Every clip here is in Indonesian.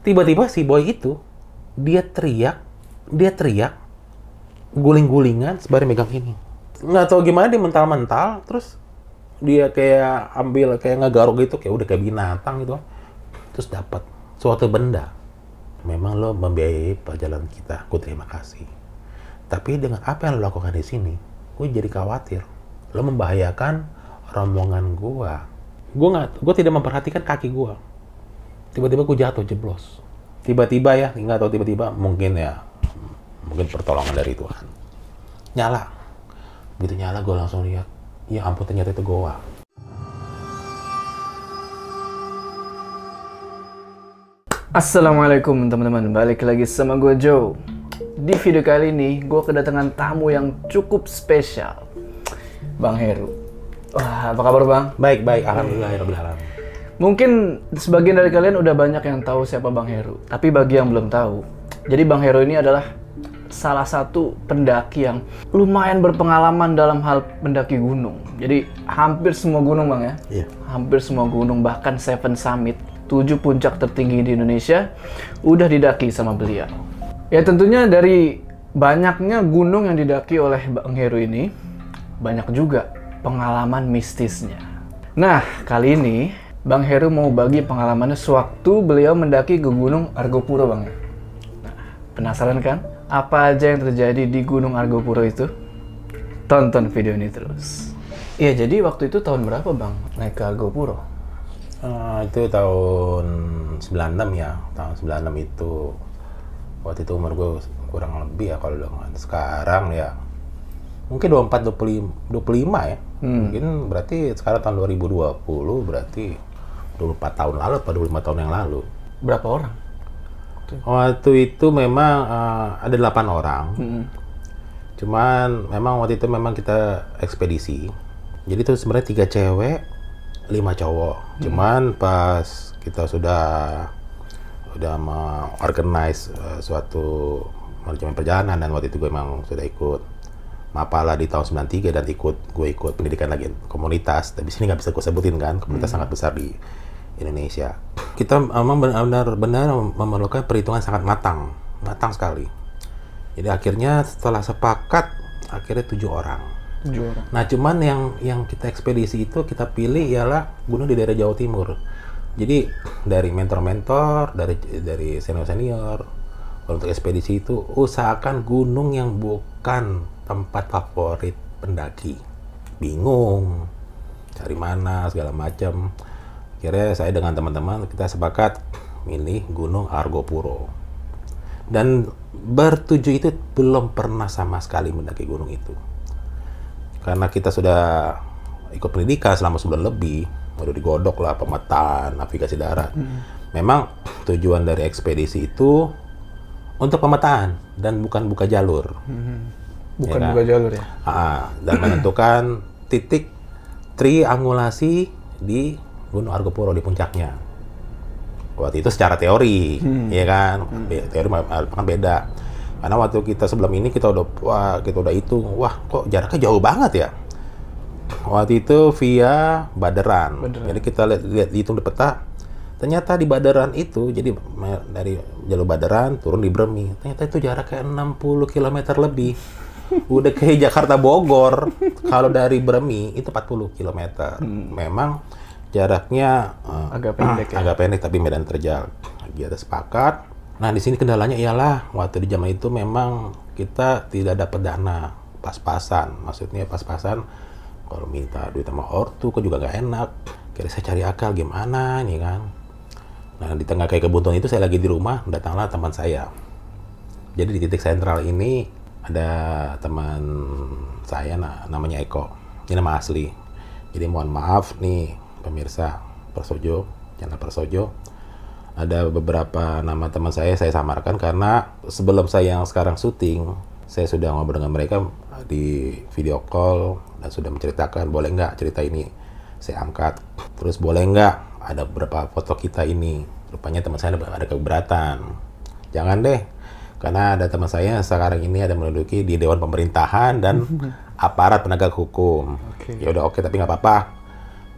tiba-tiba si boy itu dia teriak dia teriak guling-gulingan sembari megang ini. Nggak tahu gimana dia mental-mental terus dia kayak ambil kayak ngegaruk gitu kayak udah kayak binatang gitu terus dapat suatu benda. Memang lo membiayai perjalanan kita gue terima kasih. Tapi dengan apa yang lo lakukan di sini gue jadi khawatir. Lo membahayakan rombongan gue gue nggak gue tidak memperhatikan kaki gue tiba-tiba gue jatuh jeblos. Tiba-tiba ya? Nggak tahu tiba-tiba. Mungkin ya mungkin pertolongan dari Tuhan. Nyala. Begitu nyala gue langsung lihat. Ya ampun ternyata itu goa Assalamualaikum teman-teman, balik lagi sama gue Joe. Di video kali ini, gue kedatangan tamu yang cukup spesial, Bang Heru. Wah, apa kabar Bang? baik baik. Alhamdulillah alamin. Mungkin sebagian dari kalian udah banyak yang tahu siapa Bang Heru, tapi bagi yang belum tahu, jadi Bang Heru ini adalah salah satu pendaki yang lumayan berpengalaman dalam hal mendaki gunung. Jadi hampir semua gunung Bang ya? Iya. Hampir semua gunung, bahkan Seven Summit, tujuh puncak tertinggi di Indonesia, udah didaki sama beliau. Ya tentunya dari banyaknya gunung yang didaki oleh Bang Heru ini, banyak juga pengalaman mistisnya. Nah, kali ini Bang Heru mau bagi pengalamannya sewaktu beliau mendaki ke Gunung Argopuro, Bang. Nah, penasaran kan? Apa aja yang terjadi di Gunung Argopuro itu? Tonton video ini terus. Iya, jadi waktu itu tahun berapa, Bang, naik ke Argopuro? Eh, itu tahun 96 ya tahun 96 itu waktu itu umur gue kurang lebih ya kalau dengan sekarang ya mungkin 24 25 25 ya mungkin berarti sekarang tahun 2020 berarti 24 tahun lalu atau 25 tahun yang lalu Berapa orang? waktu itu memang eh, ada 8 orang Hmm. Cuman memang waktu itu memang kita ekspedisi. Jadi itu sebenarnya tiga cewek, lima cowok. Cuman pas kita sudah udah mengorganize eh, suatu manajemen perjalanan dan waktu itu gue memang sudah ikut Mapala di tahun 93 dan ikut gue ikut pendidikan lagi komunitas. Tapi sini nggak bisa gue sebutin kan, komunitas sangat besar di Indonesia. Kita memang benar-benar memerlukan perhitungan sangat matang, matang sekali. Jadi akhirnya setelah sepakat akhirnya tujuh orang. Tujuh orang. Nah cuman yang yang kita ekspedisi itu kita pilih ialah gunung di daerah Jawa Timur. Jadi dari mentor-mentor, dari dari senior-senior, untuk ekspedisi itu usahakan gunung yang bukan tempat favorit pendaki. Bingung, cari mana segala macam. Akhirnya saya dengan teman-teman kita sepakat milih Gunung Argopuro. Dan bertujuh itu belum pernah sama sekali mendaki gunung itu. Karena kita sudah ikut pendidikan selama sebulan lebih, udah digodok lah pemetaan, navigasi darat. Memang tujuan dari ekspedisi itu untuk pemetaan dan bukan buka jalur. Bukan Ya kan? buka jalur ya? Ah, dan menentukan titik triangulasi di Gunung Argopuro di puncaknya. Waktu itu secara teori, ya kan, Be- teori kan beda. Karena waktu kita sebelum ini kita udah wah kita udah hitung, wah kok jaraknya jauh banget ya. Waktu itu via Baderan. Baderan. Jadi kita lihat, lihat hitung di peta, ternyata di Baderan itu, jadi dari jalur Baderan turun di Bremi, ternyata itu jaraknya 60 km lebih. Udah kayak Jakarta Bogor. Kalau dari Bremi itu 40 km. Memang jaraknya eh, Agak pendek ya? agak pendek tapi medan terjal. Kita sepakat. Nah, di sini kendalanya ialah waktu di zaman itu memang kita tidak dapat dana pas-pasan. Maksudnya pas-pasan kalau minta duit sama ortu kok juga nggak enak. Kira saya cari akal gimana nih kan. Nah, di tengah kayak kebuntuan itu saya lagi di rumah, datanglah teman saya. Jadi di titik sentral ini ada teman saya nah, namanya Eko. Ini nama asli. Jadi mohon maaf nih pemirsa Persojo, channel Persojo. Ada beberapa nama teman saya saya samarkan karena sebelum saya yang sekarang syuting, saya sudah ngobrol dengan mereka di video call dan sudah menceritakan boleh nggak cerita ini saya angkat. Terus boleh nggak ada beberapa foto kita ini. Rupanya teman saya ada, keberatan. Jangan deh, karena ada teman saya sekarang ini ada menduduki di Dewan Pemerintahan dan aparat penegak hukum. Oke. Ya udah oke, tapi nggak apa-apa.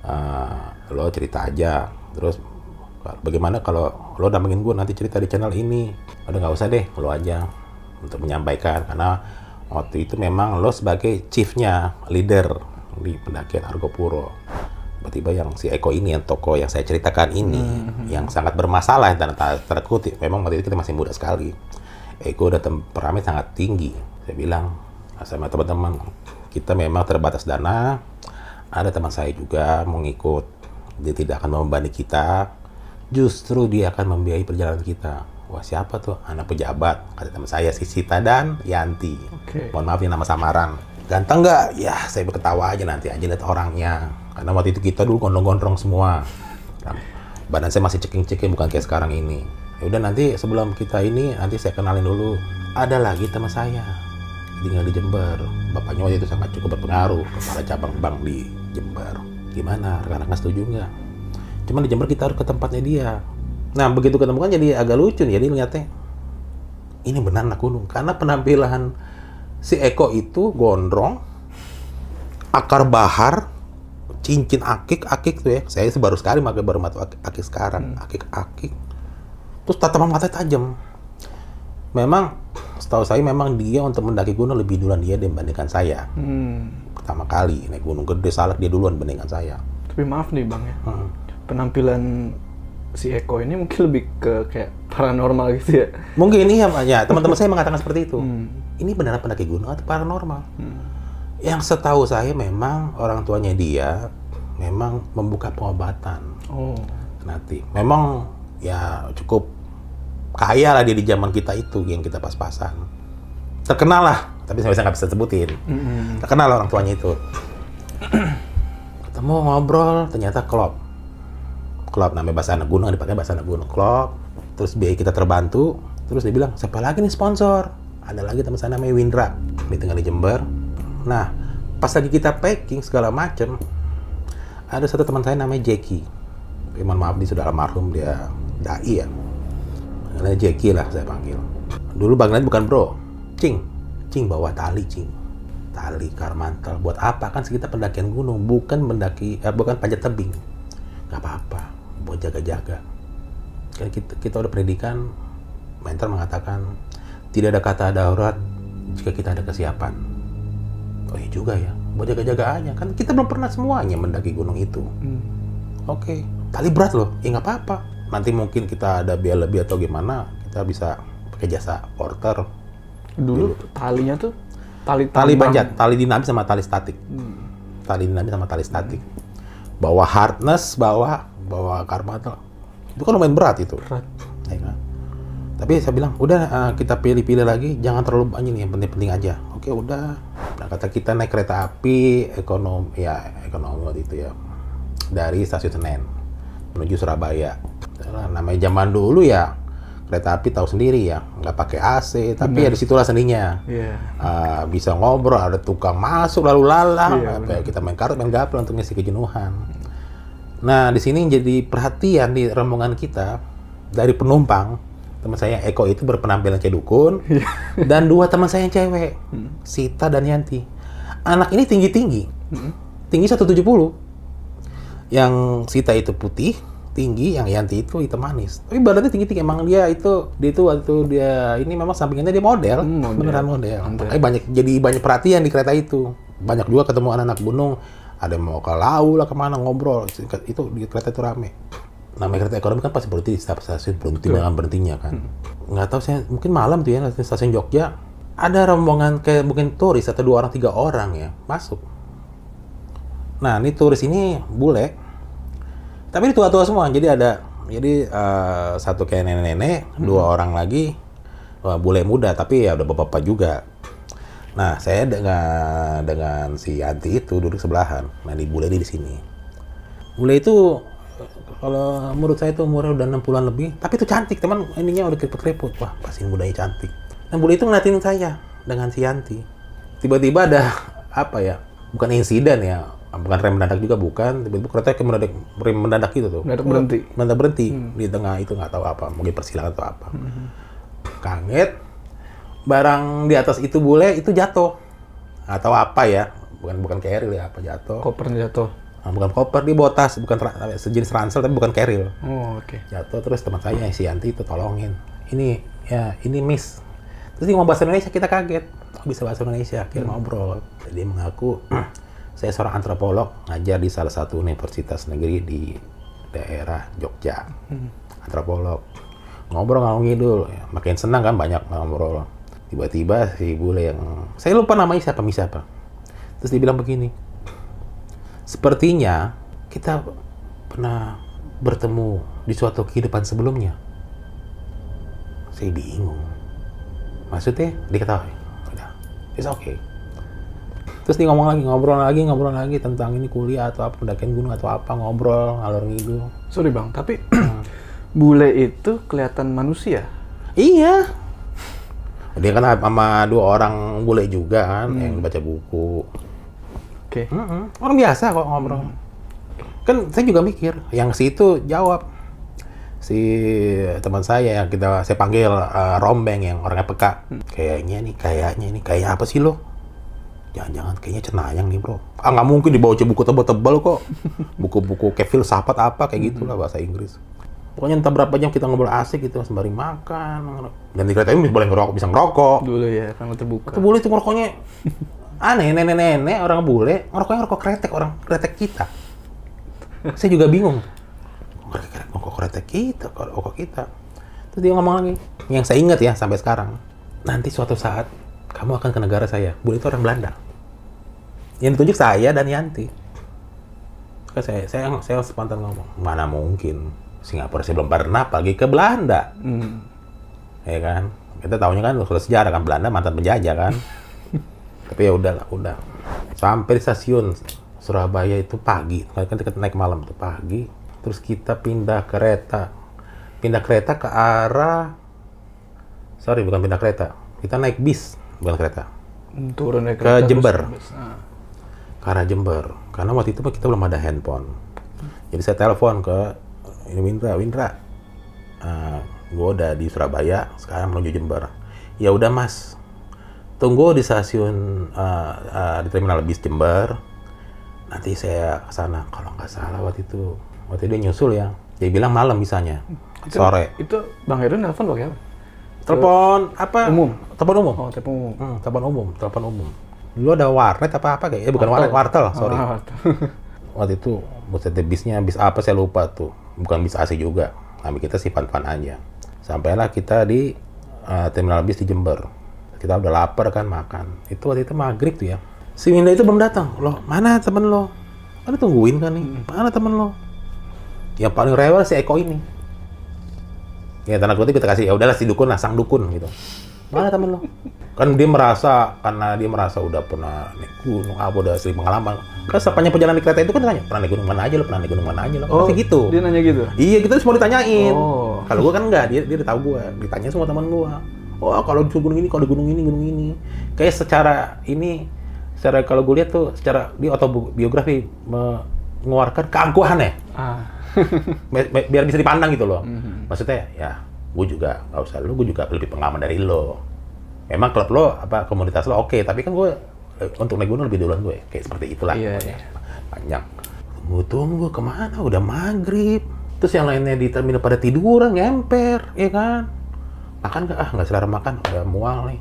Eh, lo cerita aja. Terus bagaimana kalau lo dampingin gue nanti cerita di channel ini. Udah nggak usah deh lo aja untuk menyampaikan. Karena waktu itu memang lo sebagai chiefnya leader di pendakian Argopuro tiba-tiba yang si Eko ini yang toko yang saya ceritakan ini yang sangat bermasalah tanda tanda tanda kutip memang waktu itu kita masih muda sekali. Eko udah temperamen sangat tinggi. Saya bilang sama teman-teman kita memang terbatas dana ada teman saya juga mengikut. Dia tidak akan membebani kita. Justru dia akan membiayai perjalanan kita. Wah siapa tuh? Anak pejabat kata teman saya si Sita dan Yanti. Oke. mohon maaf ini nama samaran. Ganteng nggak? Ya saya berketawa aja nanti aja lihat orangnya. Karena waktu itu kita dulu gondrong-gondrong semua. Nah, badan saya masih ceking-ceking bukan kayak sekarang ini. Ya udah nanti sebelum kita ini nanti saya kenalin dulu. Ada lagi teman saya tinggal di Jember. Bapaknya waktu itu sangat cukup berpengaruh kepala cabang bank di Jember. Gimana? Rekan-rekan setuju nggak? Cuman di Jember kita harus ke tempatnya dia. Nah begitu ketemu kan jadi agak lucu nih jadi lihatnya ini benar anak gunung. Karena penampilan si Eko itu gondrong akar bahar cincin akik akik tuh ya. Saya baru sekali pakai baru mata akik, akik sekarang akik akik terus tatapan mata tajam. Memang setahu saya memang dia untuk mendaki gunung lebih duluan dia dibandingkan saya Hmm. pertama kali naik gunung gede salak dia duluan dibandingkan saya Tapi maaf nih bang ya, Hmm. penampilan si Eko ini mungkin lebih ke kayak paranormal gitu ya. mungkin ini ya, ya teman-teman saya mengatakan seperti itu Hmm. ini beneran pendaki gunung atau paranormal yang setahu saya memang orang tuanya dia memang membuka pengobatan Oh. nanti memang ya cukup kaya lah dia di zaman kita itu yang kita pas-pasan. Terkenal lah tapi saya nggak bisa sebutin. Mm-mm. terkenal lah orang tuanya itu. Ketemu ngobrol ternyata klop klop namanya bahasa anak gunung dipakai bahasa anak gunung. Klop terus biaya kita terbantu. Terus dia bilang siapa lagi nih sponsor? Ada lagi teman saya namanya Windra dia tinggal di Jember. Nah pas lagi kita packing segala macem ada satu teman saya namanya Jackie. Tapi mohon maaf dia sudah almarhum dia dai ya namanya Jackie lah saya panggil. Dulu panggilan bukan bro. Cing cing bawa tali cing. Tali karmantel buat apa? Kan kita pendakian gunung bukan mendaki eh, bukan panjat tebing. Nggak apa-apa buat jaga-jaga. Kan kita, kita udah pendidikan mentor mengatakan tidak ada kata darurat jika kita ada kesiapan. Oh iya juga ya buat jaga-jaga aja. Kan kita belum pernah semuanya mendaki gunung itu. Hmm. Oke, tali berat loh. Ya nggak apa-apa. Nanti mungkin kita ada biaya lebih atau gimana, kita bisa pakai jasa porter. Dulu talinya tuh tali Tali panjat, tali dinamis sama tali statik. Hmm. Tali dinamis sama tali statik. Bawa harness, bawa bawa karbatel. Itu kan lumayan berat itu. Berat. Ya kan? Tapi saya bilang, udah eh, kita pilih-pilih lagi, jangan terlalu banyak nih, yang penting-penting aja. Oke, udah. Nah, kata kita naik kereta api ekonomi, ya ekonomi waktu itu ya, dari stasiun Senen menuju Surabaya. Nah, namanya zaman dulu ya, kereta api tahu sendiri ya, nggak pakai AC, tapi ya di situlah seninya. Iya. Ah, bisa ngobrol, ada tukang masuk lalu lalang, Iya, kayak kita main kartu, main gaple untuk ngisi kejenuhan. Nah, di sini jadi perhatian di rombongan kita dari penumpang. Teman saya Eko itu berpenampilan kayak dukun dan dua teman saya yang cewek, Sita dan Yanti. Anak ini tinggi-tinggi. Tinggi 170. Yang Sita itu putih, tinggi, yang Yanti itu hitam manis. Tapi badannya tinggi-tinggi emang dia itu dia itu waktu dia ini memang sampingannya dia model, Hmm, model. beneran model. Model. Makanya banyak jadi banyak perhatian di kereta itu. Banyak juga ketemu anak-anak gunung, ada yang mau ke lau lah ke mana ngobrol. Itu di kereta itu rame. Namanya kereta ekonomi kan pasti berhenti di setiap stasiun berhenti dengan berhentinya kan. Nggak tahu saya mungkin malam tuh ya stasiun Jogja ada rombongan kayak mungkin turis atau dua orang tiga orang ya masuk. Nah ini turis ini bule, tapi ini tua-tua semua. Jadi ada jadi eh, satu kayak nenek-nenek, dua orang lagi wah, bule muda tapi ya udah bapak-bapak juga. Nah, saya dengan dengan si Yanti itu duduk sebelahan. Nah, di bule ini di sini. Bule itu kalau menurut saya itu umurnya udah 60-an lebih, tapi itu cantik, teman. Ininya udah keriput-keriput. Wah, pasti mudanya cantik. Dan bule itu ngeliatin saya dengan si Yanti. Tiba-tiba ada apa ya? Bukan insiden ya, bukan rem mendadak juga bukan. Tiba-tiba kereta kayak mendadak rem mendadak gitu tuh. Mendadak berhenti. Mendadak berhenti di tengah itu nggak tahu apa, mungkin persilangan atau apa. Kaget, barang di atas itu bule itu jatuh atau apa ya bukan bukan carrier ya apa jatuh Kopernya jatuh. Nah, bukan koper, dia bawa tas, bukan tra- sejenis ransel tapi bukan carrier. Oh, oke. Jatuh terus teman saya si Yanti itu tolongin. Ini ya ini miss. Terus dia ngomong bahasa Indonesia kita kaget. Oh, bisa bahasa Indonesia, kita ngobrol. Jadi dia mengaku saya seorang antropolog ngajar di salah satu universitas negeri di daerah Jogja. Antropolog. Ngobrol ngalung ngidul, ya, makin senang kan banyak ngobrol. Tiba-tiba si bule yang saya lupa namanya siapa mi siapa. Terus dia bilang begini, sepertinya kita pernah bertemu di suatu kehidupan sebelumnya. Saya bingung. Maksudnya diketahui. Udah, it's okay. Terus dia ngomong lagi, ngobrol lagi, ngobrol lagi tentang ini kuliah atau apa, pendakian gunung atau apa, ngobrol, ngalor ngidul. Sorry bang, tapi bule itu kelihatan manusia. Iya. Dia kan sama dua orang bule juga kan, yang baca buku. Oke. Mm-mm. Orang biasa kok ngobrol. Kan saya juga mikir, yang si itu jawab. Si teman saya yang kita saya panggil eh, Rombeng yang orangnya peka. Kayaknya nih, kayaknya ini kayak apa sih lo? Jangan-jangan kayaknya cenayang nih bro. Ah nggak mungkin dibawa buku tebal-tebal kok. Buku-buku kayak filsafat apa kayak gitulah bahasa Inggris. Pokoknya entah berapa jam kita ngobrol asik gitu sembari makan. Dan di kereta ini boleh ngerokok, bisa ngerokok. Dulu ya, karena terbuka. Itu bule itu ngerokoknya aneh, nenek-nenek orang bule ngerokoknya rokok kretek orang kretek kita. Saya juga bingung. Kretek rokok kretek kita, kalau rokok kita. Terus dia ngomong lagi, yang saya ingat ya sampai sekarang. Nanti suatu saat kamu akan ke negara saya. Bule itu orang Belanda. Yang ditunjuk saya dan Yanti. Terus saya, saya, saya spontan ngomong, mana mungkin? Singapura saya belum pernah pergi ke Belanda. Hmm. ya kan? Kita tahunya kan sudah sejarah kan Belanda mantan penjajah kan? Tapi ya udahlah udah. Sampai di stasiun Surabaya itu pagi. Kan kita naik malam itu pagi. Terus kita pindah kereta. Pindah kereta ke arah sorry bukan pindah kereta. Kita naik bis bukan kereta. Hmm, Turun dari Ke kereta, Jember. terus- Ah. ke arah Jember. Karena waktu itu kita belum ada handphone. Jadi saya telepon ke ini Windra Windra gue udah di Surabaya sekarang menuju Jember. Ya udah mas. Tunggu di stasiun eh, eh, di terminal bis Jember. Nanti saya ke sana. Kalau nggak salah waktu itu waktu itu dia nyusul ya. Dia bilang malam misalnya Itu- sore. Itu Bang Heru nelfon pakai apa? Telepon apa? Umum. telepon umum? Oh, telepon umum. Hmm, telepon umum telepon umum. Dulu ada warnet apa apa kayak? Eh, bukan warnet wartel sorry. Ah, waktu itu buset bisnya bis apa saya lupa tuh. Bukan bis AC juga kami kita sih fan-fan aja. Sampailah kita di uh, terminal bis di Jember. Kita udah lapar kan makan. Itu waktu itu maghrib tuh ya. Si Winda itu belum datang. Loh mana temen lo? Kan tungguin kan nih. Mana temen lo? Yang paling rewel si Eko ini ya tanda kutip kita kasih ya udahlah si dukun lah sang dukun gitu. Mana temen lo? Kan dia merasa karena dia merasa udah pernah naik gunung apa udah sering pengalaman. Kan sepanjang perjalanan di kereta itu kan ditanya pernah naik gunung mana aja lo? Pernah naik gunung mana aja lo? Oh, Pasti gitu. Dia nanya gitu. iya kita semua ditanyain. Oh. kalau gua kan enggak dia dia udah tahu gua ditanya semua teman gua. Oh kalau di gunung ini kalau di gunung ini gunung ini. Kayak secara ini secara kalau gue lihat tuh secara di autobiografi mengeluarkan keangkuhan ya. Ah. Bi- bi- biar bisa dipandang gitu loh. Mhm. Maksudnya ya, gue juga nggak usah lu, gue juga lebih pengalaman dari lo. Memang klub lo apa komunitas lo oke, tapi kan gue eh, untuk naik gunung lebih duluan gue, kayak seperti itulah. Iya, pokoknya. iya. Panjang. Tunggu tunggu ke mana? Udah maghrib. Terus yang lainnya di terminal pada tiduran, ngemper, ya kan? Makan nggak? Ah nggak selera makan, udah mual nih.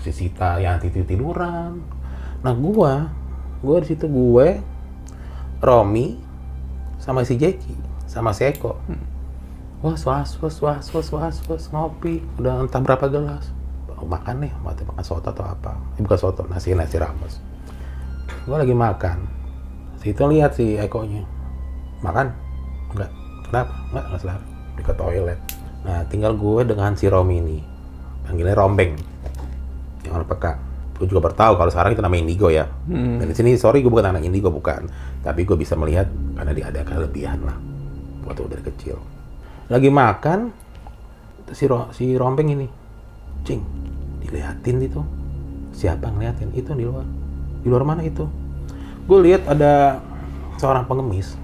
Si Sita yang tidur tiduran. Nah gua, gua di situ gue, Romi, sama si Jeki, sama si Eko. Wah, was, was, was, was, was, was, ngopi. Udah entah berapa gelas. Oh, makan nih, mau makan soto atau apa. Eh, bukan soto, nasi, nasi rames. Gua lagi makan. Si itu lihat si Ekonya. Makan? Enggak. Kenapa? Enggak, enggak selera. Di ke toilet. Nah, tinggal gue dengan si Romi ini. Panggilnya Rombeng. Yang orang peka. Gue juga baru tahu kalau sekarang itu namanya Indigo ya. Hmm. Dan di sini sorry gue bukan anak Indigo bukan, tapi gue bisa melihat karena dia ada kelebihan lah waktu dari kecil. Lagi makan si ro, si rompeng ini, cing, diliatin itu. Siapa ngeliatin? Itu di luar. Di luar mana itu? Gue lihat ada seorang pengemis,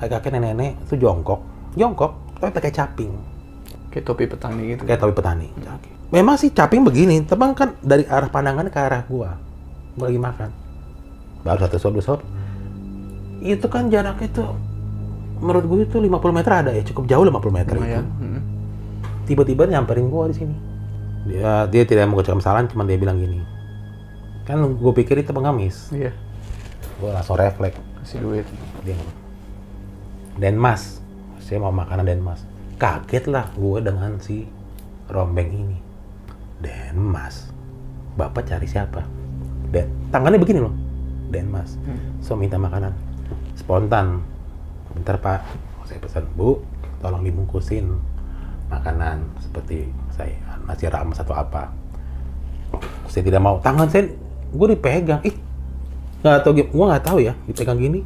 kayak kakek nenek-nenek itu jongkok, jongkok, tapi pakai caping, Kayak topi petani gitu. kayak topi petani. Memang sih caping begini, teman kan dari arah pandangannya ke arah gua. Gua lagi makan. Baru satu suap dua. Itu kan jaraknya tuh menurut gue itu 50 meter ada ya cukup jauh 50 meter itu Lumayan. Mm. tiba-tiba nyamperin gua di sini dia dia tidak mau kesalahan cuma dia bilang gini kan gue pikir itu pengemis Iya. gue langsung refleks Kasih duit. dia ngomong, Denmas saya mau makanan Denmas kaget lah gue dengan si rombeng ini Denmas bapak cari siapa Dan tangannya begini loh Denmas so minta makanan spontan. Bentar pak. Saya pesan? Bu tolong dibungkusin makanan seperti saya. Nasi rames atau apa. Saya tidak mau. Tangan saya gue dipegang. Ih nggak tahu gue nggak tahu ya dipegang gini.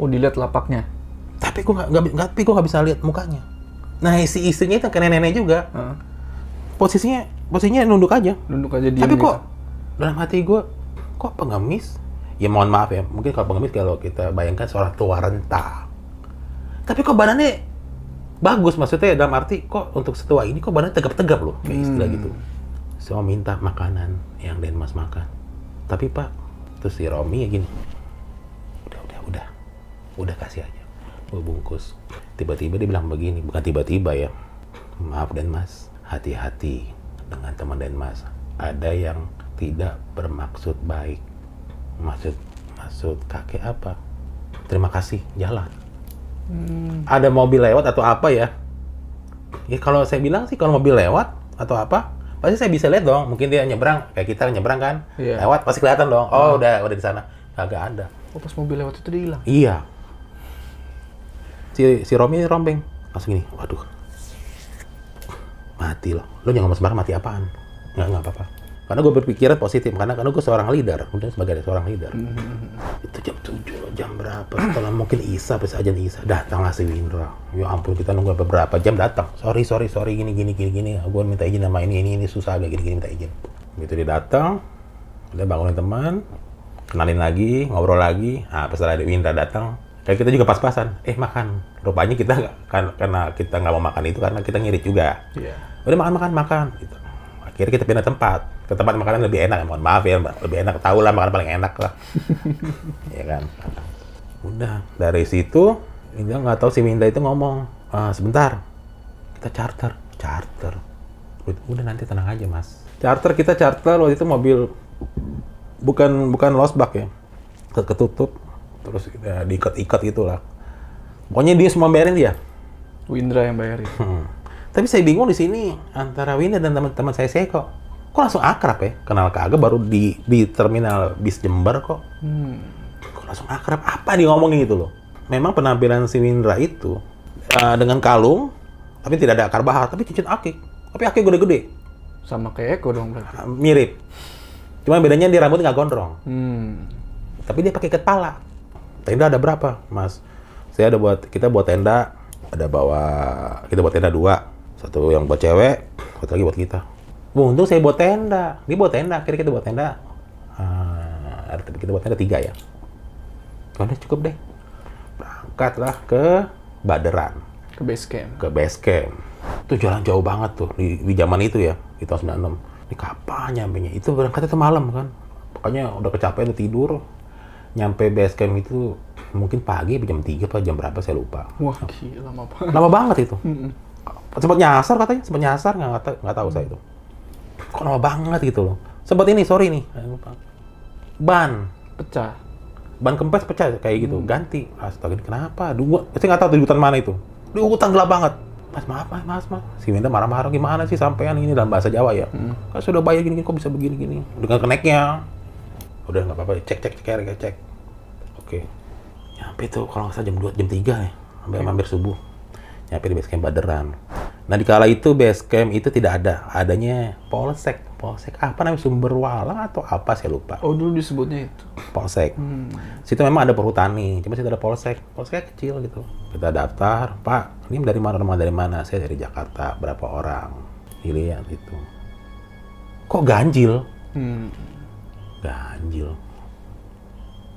Oh, dilihat lapaknya. tapi gue nggak nggak- tapi gue nggak bisa lihat mukanya. Nah si istrinya itu kayak nenek juga. Heeh. posisinya posisinya nunduk aja. Nunduk aja diam tapi kok dalam hati gue kok pengemis ya mohon maaf ya mungkin kalau pengemis kalau kita bayangkan seorang tua renta tapi kok badannya bagus maksudnya dalam arti kok untuk setua ini kok badannya tegap-tegap loh kayak istilah gitu. Saya mau minta makanan yang Denmas makan. Tapi pak terus si Romi ya gini. Udah udah udah. Udah kasih aja. Gue bungkus. Tiba-tiba dia bilang begini bukan tiba-tiba ya. Maaf Denmas. Hati-hati dengan teman Denmas. Ada yang tidak bermaksud baik maksud maksud kakek apa? Terima kasih jalan. Ada mobil lewat atau apa ya? Ya kalau saya bilang sih kalau mobil lewat atau apa pasti saya bisa lihat dong. Mungkin dia nyebrang kayak kita nyebrang kan? Iya. lewat pasti kelihatan dong. Oh udah udah di sana. Kagak ada. Oh, pas mobil lewat itu dia hilang. iya. Si si Romi rombeng langsung gini waduh. Mati loh. Lo jangan ngomong sembarang mati apaan? Nggak nggak apa-apa karena gue berpikiran positif karena karena gue seorang leader kemudian sebagai seorang leader. Itu jam 7 loh, jam berapa? Setelah mungkin Isa pas ajan Isa datanglah si Windra ya ampun kita nunggu beberapa jam datang. Sorry sorry sorry gini gini gini gini. Gue minta izin sama ini ini ini susah agak gini gini minta izin. Begitu dia datang dia bangunin teman kenalin lagi ngobrol lagi. Nah pas ada Windra datang kayak kita juga pas-pasan. Eh makan. Rupanya kita kan karena kita nggak mau makan itu karena kita ngirit juga. Iya. udah makan makan makan. Gitu akhirnya kita pindah tempat. Ke tempat makanan lebih enak mohon maaf ya Mbak. lebih enak tahu lah makanan paling enak lah. Ya kan? Udah dari situ Winda nggak tahu si Winda itu ngomong "Ah, sebentar kita charter. Charter? Udah nanti tenang aja mas. Charter kita charter waktu itu mobil bukan bukan losbak ya. Ket- ketutup terus ya, diikat-ikat gitulah. Pokoknya dia semua bayarin dia. Windra yang bayarin. Hmm. Tapi saya bingung di sini antara Winda dan teman-teman saya saya kok kok langsung akrab ya kenal kagak baru di di terminal bis Jember kok Hmm. kok langsung akrab apa dia ngomongin gitu loh memang penampilan si Windra itu eh, dengan kalung tapi tidak ada akar bahar tapi cincin akik tapi akik gede-gede Sama kayak Eko dong berarti. Ah, mirip cuma bedanya dia rambut nggak gondrong Hmm. tapi dia pakai ikat pala. Tenda ada berapa, Mas? Saya ada buat kita buat tenda, ada bawa kita buat tenda dua, satu yang buat cewek, satu lagi buat kita. Wah, untung saya buat tenda, dia buat tenda, akhirnya kita buat tenda. Ah, ada kita buat tenda tiga ya. Udah cukup deh. Berangkatlah ke Baderan Ke base camp. ke base camp. Itu jalan jauh banget tuh di, di zaman itu ya, di tahun 96. Ini kapan nyampe nya? Itu berangkat itu malam kan. Pokoknya udah kecapean udah tidur. Nyampe base camp itu mungkin pagi jam 3 apa jam berapa saya lupa. Wah, gila lama banget. Lama banget itu. Mm-mm. Sempat nyasar katanya, sempat nyasar nggak nggak tahu, nggak tahu saya itu. Kok lama banget gitu loh. Sempat ini, sorry nih. Ban, Pecah. ban kempes pecah kayak gitu. Ganti. Astaga ini kenapa? Dua saya nggak tahu tuh di hutan mana itu. Di hutan gelap banget. Mas maaf mas mas mas si Winda marah-marah gimana sih sampean ini dalam bahasa Jawa ya? Kan sudah bayar gini, gini kok bisa begini gini dengan keneknya. Udah nggak apa-apa. Cek cek cek cek cek. Oke. Nyampe tuh kalau nggak salah jam 2 jam 3 ya. Sampai hampir subuh nyampe di base camp Baderan. Nah di kala itu base camp itu tidak ada. Adanya polsek. Polsek apa namanya? Sumber walang atau apa? Saya lupa. Oh, dulu disebutnya itu. polsek. Hmm. situ memang ada perhutani. Cuma situ ada polsek. Polsek kecil gitu. Kita daftar pak ini dari mana rumah dari mana? Saya dari Jakarta. Berapa orang? Pilihan gitu. Kok ganjil? Hmm. ganjil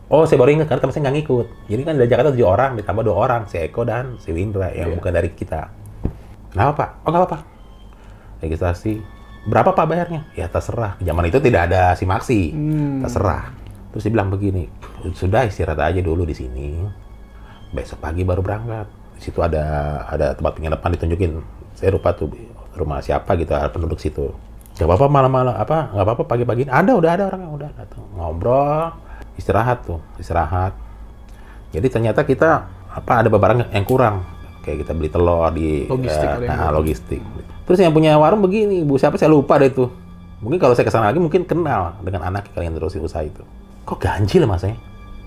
oh saya baru ingat karena teman saya nggak ngikut jadi kan dari Jakarta tujuh orang ditambah dua orang si Eko dan si Windra yang Iya. bukan dari kita kenapa pak oh nggak apa-apa registrasi berapa pak bayarnya ya terserah zaman itu tidak ada si maksi Hmm. terserah Terus dia bilang begini, sudah istirahat aja dulu di sini. Besok pagi baru berangkat. Di situ ada ada tempat penginapan ditunjukin. Saya lupa tuh rumah siapa gitu, ada penduduk situ. Gak apa-apa malam-malam apa, gak apa-apa pagi-pagi. Ada udah ada orang yang udah datang ngobrol, istirahat tuh, istirahat. Jadi ternyata kita apa ada beberapa yang kurang. Kayak kita beli telur di Logistik eh, yang nah, logistik. Terus yang punya warung begini, Bu siapa saya lupa deh tuh. Mungkin kalau saya ke sana lagi mungkin kenal dengan anak kalian terusin usaha itu. Kok ganjil mas ya?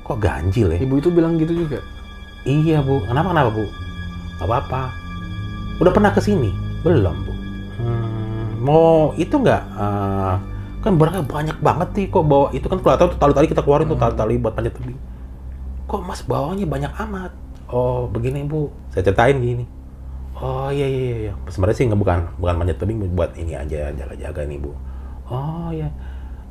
Kok ganjil ya? Ibu itu bilang gitu juga. Iya bu, kenapa kenapa bu? Gak apa-apa. Udah pernah ke sini? Belum bu. Hmm, mau itu nggak? Eh, kan barangnya banyak banget nih kok bawa itu kan tahu tuh tali-tali kita keluarin tuh tali-tali buat panjat tebing. Kok mas bawanya banyak amat? Oh begini bu, saya ceritain gini. Oh iya iya iya, iya. sebenarnya sih nggak bukan bukan panjat tebing buat ini aja jaga-jaga nih bu. Oh iya,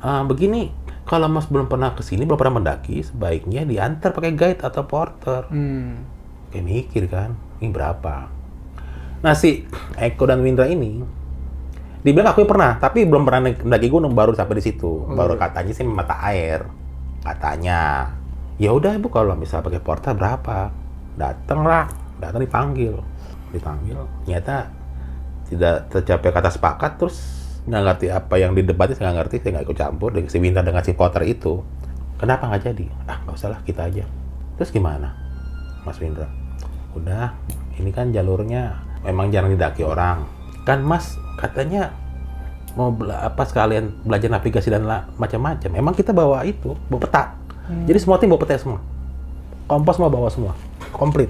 Ah, begini kalau mas belum pernah ke sini belum pernah mendaki sebaiknya diantar pakai guide atau porter. Hmm. Kayak mikir kan, ini berapa? Nah si Eko dan Windra ini, dibilang aku pernah, tapi belum pernah naik- mendaki gunung, baru sampai di situ. baru katanya sih mata air, katanya. Ya udah ibu kalau misal pakai porter berapa? Datang lah, datang dipanggil, dipanggil. Ternyata tidak tercapai kata sepakat, terus nggak ngerti apa yang didebatin, saya nggak ngerti, saya nggak ikut campur. dengan si Windra dengan si porter itu, kenapa nggak jadi? Ah nggak usah lah, kita aja. Terus gimana, Mas Windra? udah ini kan jalurnya memang jarang didaki orang kan mas katanya mau bela- apa sekalian belajar navigasi dan macam-macam. Emang kita bawa itu bawa peta. Jadi semua tim bawa peta semua. Kompos mau bawa semua. Komplit.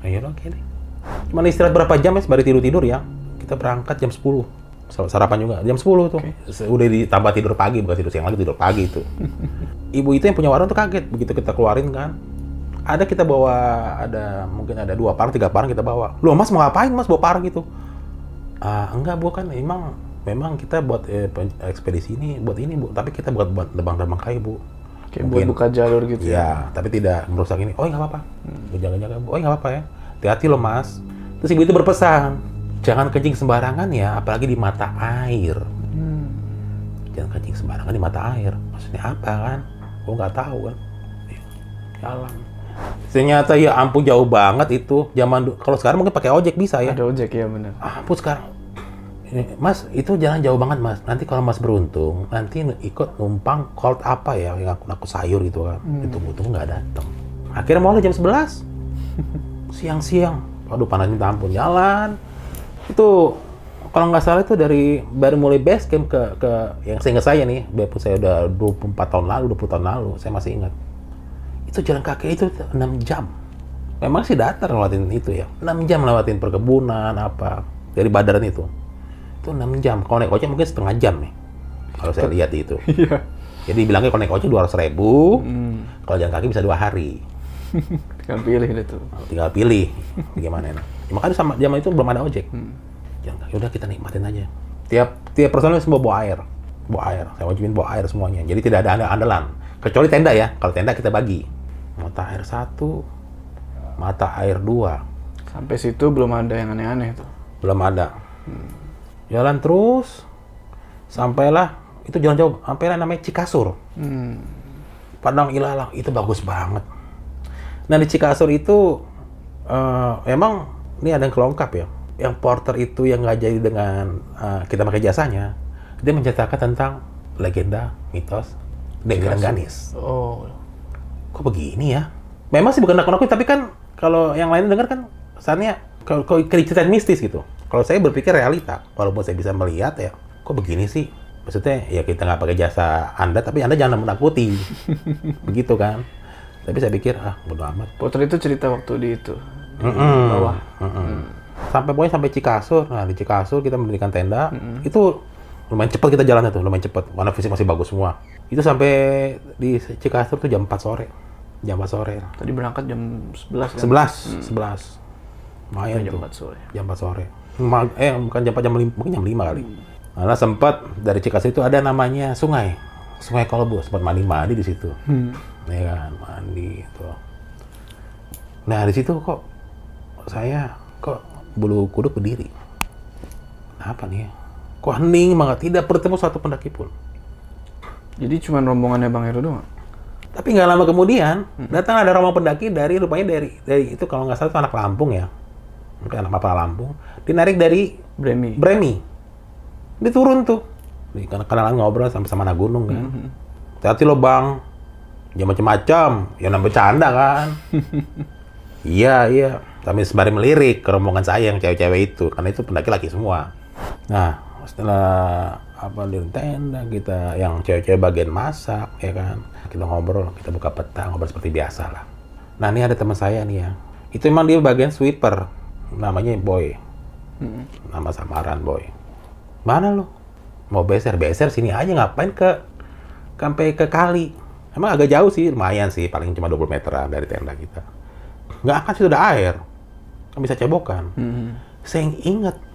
Ayo oke deh. Cuman istirahat berapa jam ya baru tidur tidur ya. Kita berangkat jam 10 Sar- sarapan juga. Jam 10 tuh. Se- udah ditambah tidur pagi bukan tidur siang lagi tidur pagi itu ibu itu yang punya warung tuh kaget. Begitu kita keluarin kan ada kita bawa ada mungkin ada dua parang tiga parang kita bawa. Loh mas mau ngapain mas bawa parang gitu ah enggak bu kan memang memang kita buat eh, ekspedisi ini buat ini bu. Tapi kita buat buat lebang-lebang kayu bu. Kayak buat buka jalur gitu ya. ya? tapi tidak merusak ini. Oh nggak apa-apa. Bu, jaga-jaga bu. Oh nggak apa-apa ya. Hati-hati loh mas. Terus ibu itu berpesan jangan kencing sembarangan ya apalagi di mata air. Hmm. jangan kencing sembarangan di mata air. Maksudnya apa kan? Gua nggak tahu kan? Jalan ternyata ya ampun jauh banget itu zaman kalau sekarang mungkin pakai ojek bisa ya Ada ojek ya benar. ampun sekarang Eh, Mas, itu jalan jauh banget, Mas. Nanti kalau Mas beruntung, nanti ikut numpang cold apa ya, yang aku, aku sayur gitu kan. Ditunggu-tunggu nggak datang. Akhirnya mau jam 11. Siang-siang. Waduh, panas minta ampun. Jalan. Itu, kalau nggak salah itu dari, baru mulai base camp ke, ke yang seingat saya nih, biarpun saya udah 24 tahun lalu, 20 tahun lalu, saya masih ingat. Itu jalan kaki itu 6 jam. Memang sih datar lewatin itu ya. 6 jam lewatin perkebunan, apa. Dari Badaran itu itu 6 jam. Kalau naik ojek mungkin setengah jam nih. Kalau saya lihat itu. Iya. Jadi bilangnya kalau naik ojek 200 ribu, Hmm. kalau jalan kaki bisa dua hari. Tinggal pilih tuh. Tinggal pilih gimana enak. Ya, makanya sama zaman itu belum ada ojek. Hmm. Jalan kaki udah kita nikmatin aja. Tiap tiap personel semua bawa air. Bawa air. Saya wajibin bawa air semuanya. Jadi tidak ada anda- andalan. Kecuali tenda ya. Kalau tenda kita bagi. Mata air satu, mata air dua. Sampai situ belum ada yang aneh-aneh tuh. belum ada jalan terus sampailah itu jalan jauh sampailah namanya Cikasur Hmm. Padang Ilalang itu bagus banget nah di Cikasur itu eh, emang ini ada yang kelongkap ya yang porter itu yang nggak jadi dengan eh, kita pakai jasanya dia menceritakan tentang legenda mitos Denggiran Ganis Oh. Kok begini ya? Memang sih bukan nakut-nakut, tapi kan kalau yang lain dengar kan kesannya kalau cerita mistis gitu. Kalau saya berpikir realita, walaupun saya bisa melihat ya, kok begini sih? Maksudnya ya kita nggak pakai jasa Anda, tapi Anda jangan menakuti, begitu kan? Tapi saya pikir ah bodo amat. Porter itu cerita waktu di itu. Di Mm-mm. bawah. Mm-mm. Sampai pokoknya sampai Cikasur. Nah di Cikasur kita mendirikan tenda. Itu lumayan cepat kita jalannya tuh, lumayan cepat. Warna fisik masih bagus semua. Itu sampai di Cikasur tuh jam 4 sore. Jam 4 sore. Tadi berangkat jam 11 kan? 11, 11. Lumayan Jam tuh. 4 sore. Jam 4 sore. Ma- eh bukan jam 4 jam 5, mungkin jam 5 kali. Karena sempat dari Cikasur itu ada namanya sungai. Sungai Kolbu, sempat mandi-mandi di situ. Hmm. Ya kan, mandi itu. Nah, di situ kok saya kok bulu kuduk berdiri. Kenapa nih? Ya? Kok hening banget, tidak bertemu satu pendaki pun. Jadi cuma rombongannya Bang Heru doang? Tapi nggak lama kemudian datang ada rombongan pendaki dari rupanya dari dari itu kalau nggak salah itu anak Lampung ya, mungkin anak apa Lampung. Dinarik dari Bremi. Bremi. Dia turun tuh. Di karena kenalan ngobrol sampai sama anak gunung kan. Hati lo bang, ya macam-macam, ya nambah canda kan. iya iya, tapi sembari melirik ke rombongan saya yang cewek-cewek itu, karena itu pendaki laki semua. Nah setelah apa di tenda kita yang cewek-cewek bagian masak ya kan. Kita ngobrol kita buka peta ngobrol seperti biasa lah. Nah ini ada teman saya nih ya. Itu emang dia bagian sweeper namanya boy. Nama samaran boy. Mana lo mau beser beser sini aja ngapain ke sampai ke kali? Emang agak jauh sih lumayan sih paling cuma 20 meteran dari tenda kita. Nggak akan sih udah air. Kan bisa cebokan. Hmm. saya ingat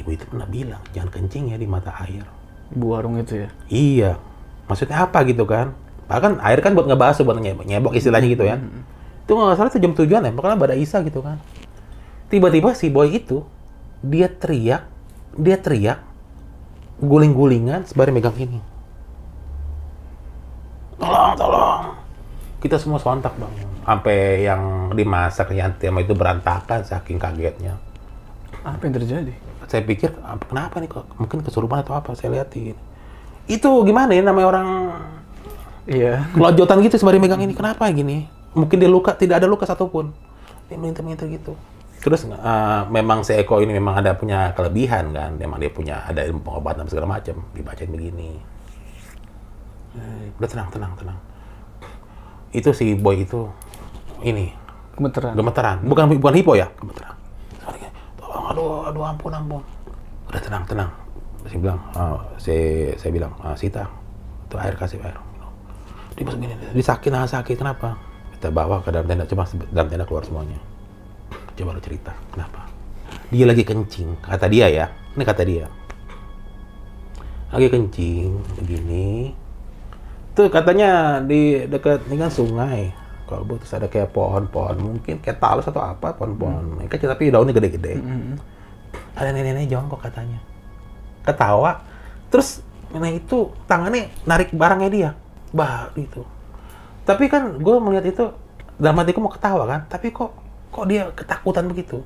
ibu itu pernah bilang jangan kencing ya di mata air. Ibu warung itu ya. iya. Maksudnya apa gitu kan? Bahkan air kan buat ngebasuh buat nyebok, nyebok istilahnya gitu ya. Itu nggak salah itu jam tujuan ya makanya pada Isa gitu kan. Tiba-tiba si boy itu dia teriak dia teriak guling-gulingan sembari megang ini. Tolong tolong. Kita semua sontak bang sampai yang dimasak yang itu berantakan saking kagetnya. Apa yang terjadi? Saya pikir "Apa- kenapa nih kok? Mungkin kesurupan atau apa? Saya liatin itu gimana ya namanya orang Iya. kelojotan gitu sembari megang ini. Kenapa gini? Mungkin dia luka tidak ada luka satupun. Dia minta-minta gitu. Terus eh, memang si Eko ini memang ada punya kelebihan kan. Memang dia punya ada ilmu pengobatan segala macam. Dibacain begini. Udah tenang tenang tenang. Itu si boy itu ini. Gemeteran. gemeteran. Bukan bukan hipo ya? Gemeteran aduh aduh ampun ampun. Udah tenang tenang. Saya bilang ah, saya saya bilang ah, Sita itu air kasih air. Dia masuk gini dia sakit nah sakit kenapa? Kita bawa ke dalam tenda coba dalam tenda keluar semuanya. Coba lu cerita kenapa? Dia lagi kencing kata dia ya. Ini kata dia. Lagi kencing begini. Tuh katanya di dekat ini kan sungai kalau terus ada kayak pohon-pohon mungkin kayak talus atau apa pohon-pohon. Hmm. kecil tapi daunnya gede-gede. Ada nenek-nenek jongkok katanya. Ketawa. Terus nenek itu tangannya narik barangnya dia. Bah itu tapi kan gue melihat itu dalam hatiku mau ketawa kan. Tapi kok kok dia ketakutan begitu?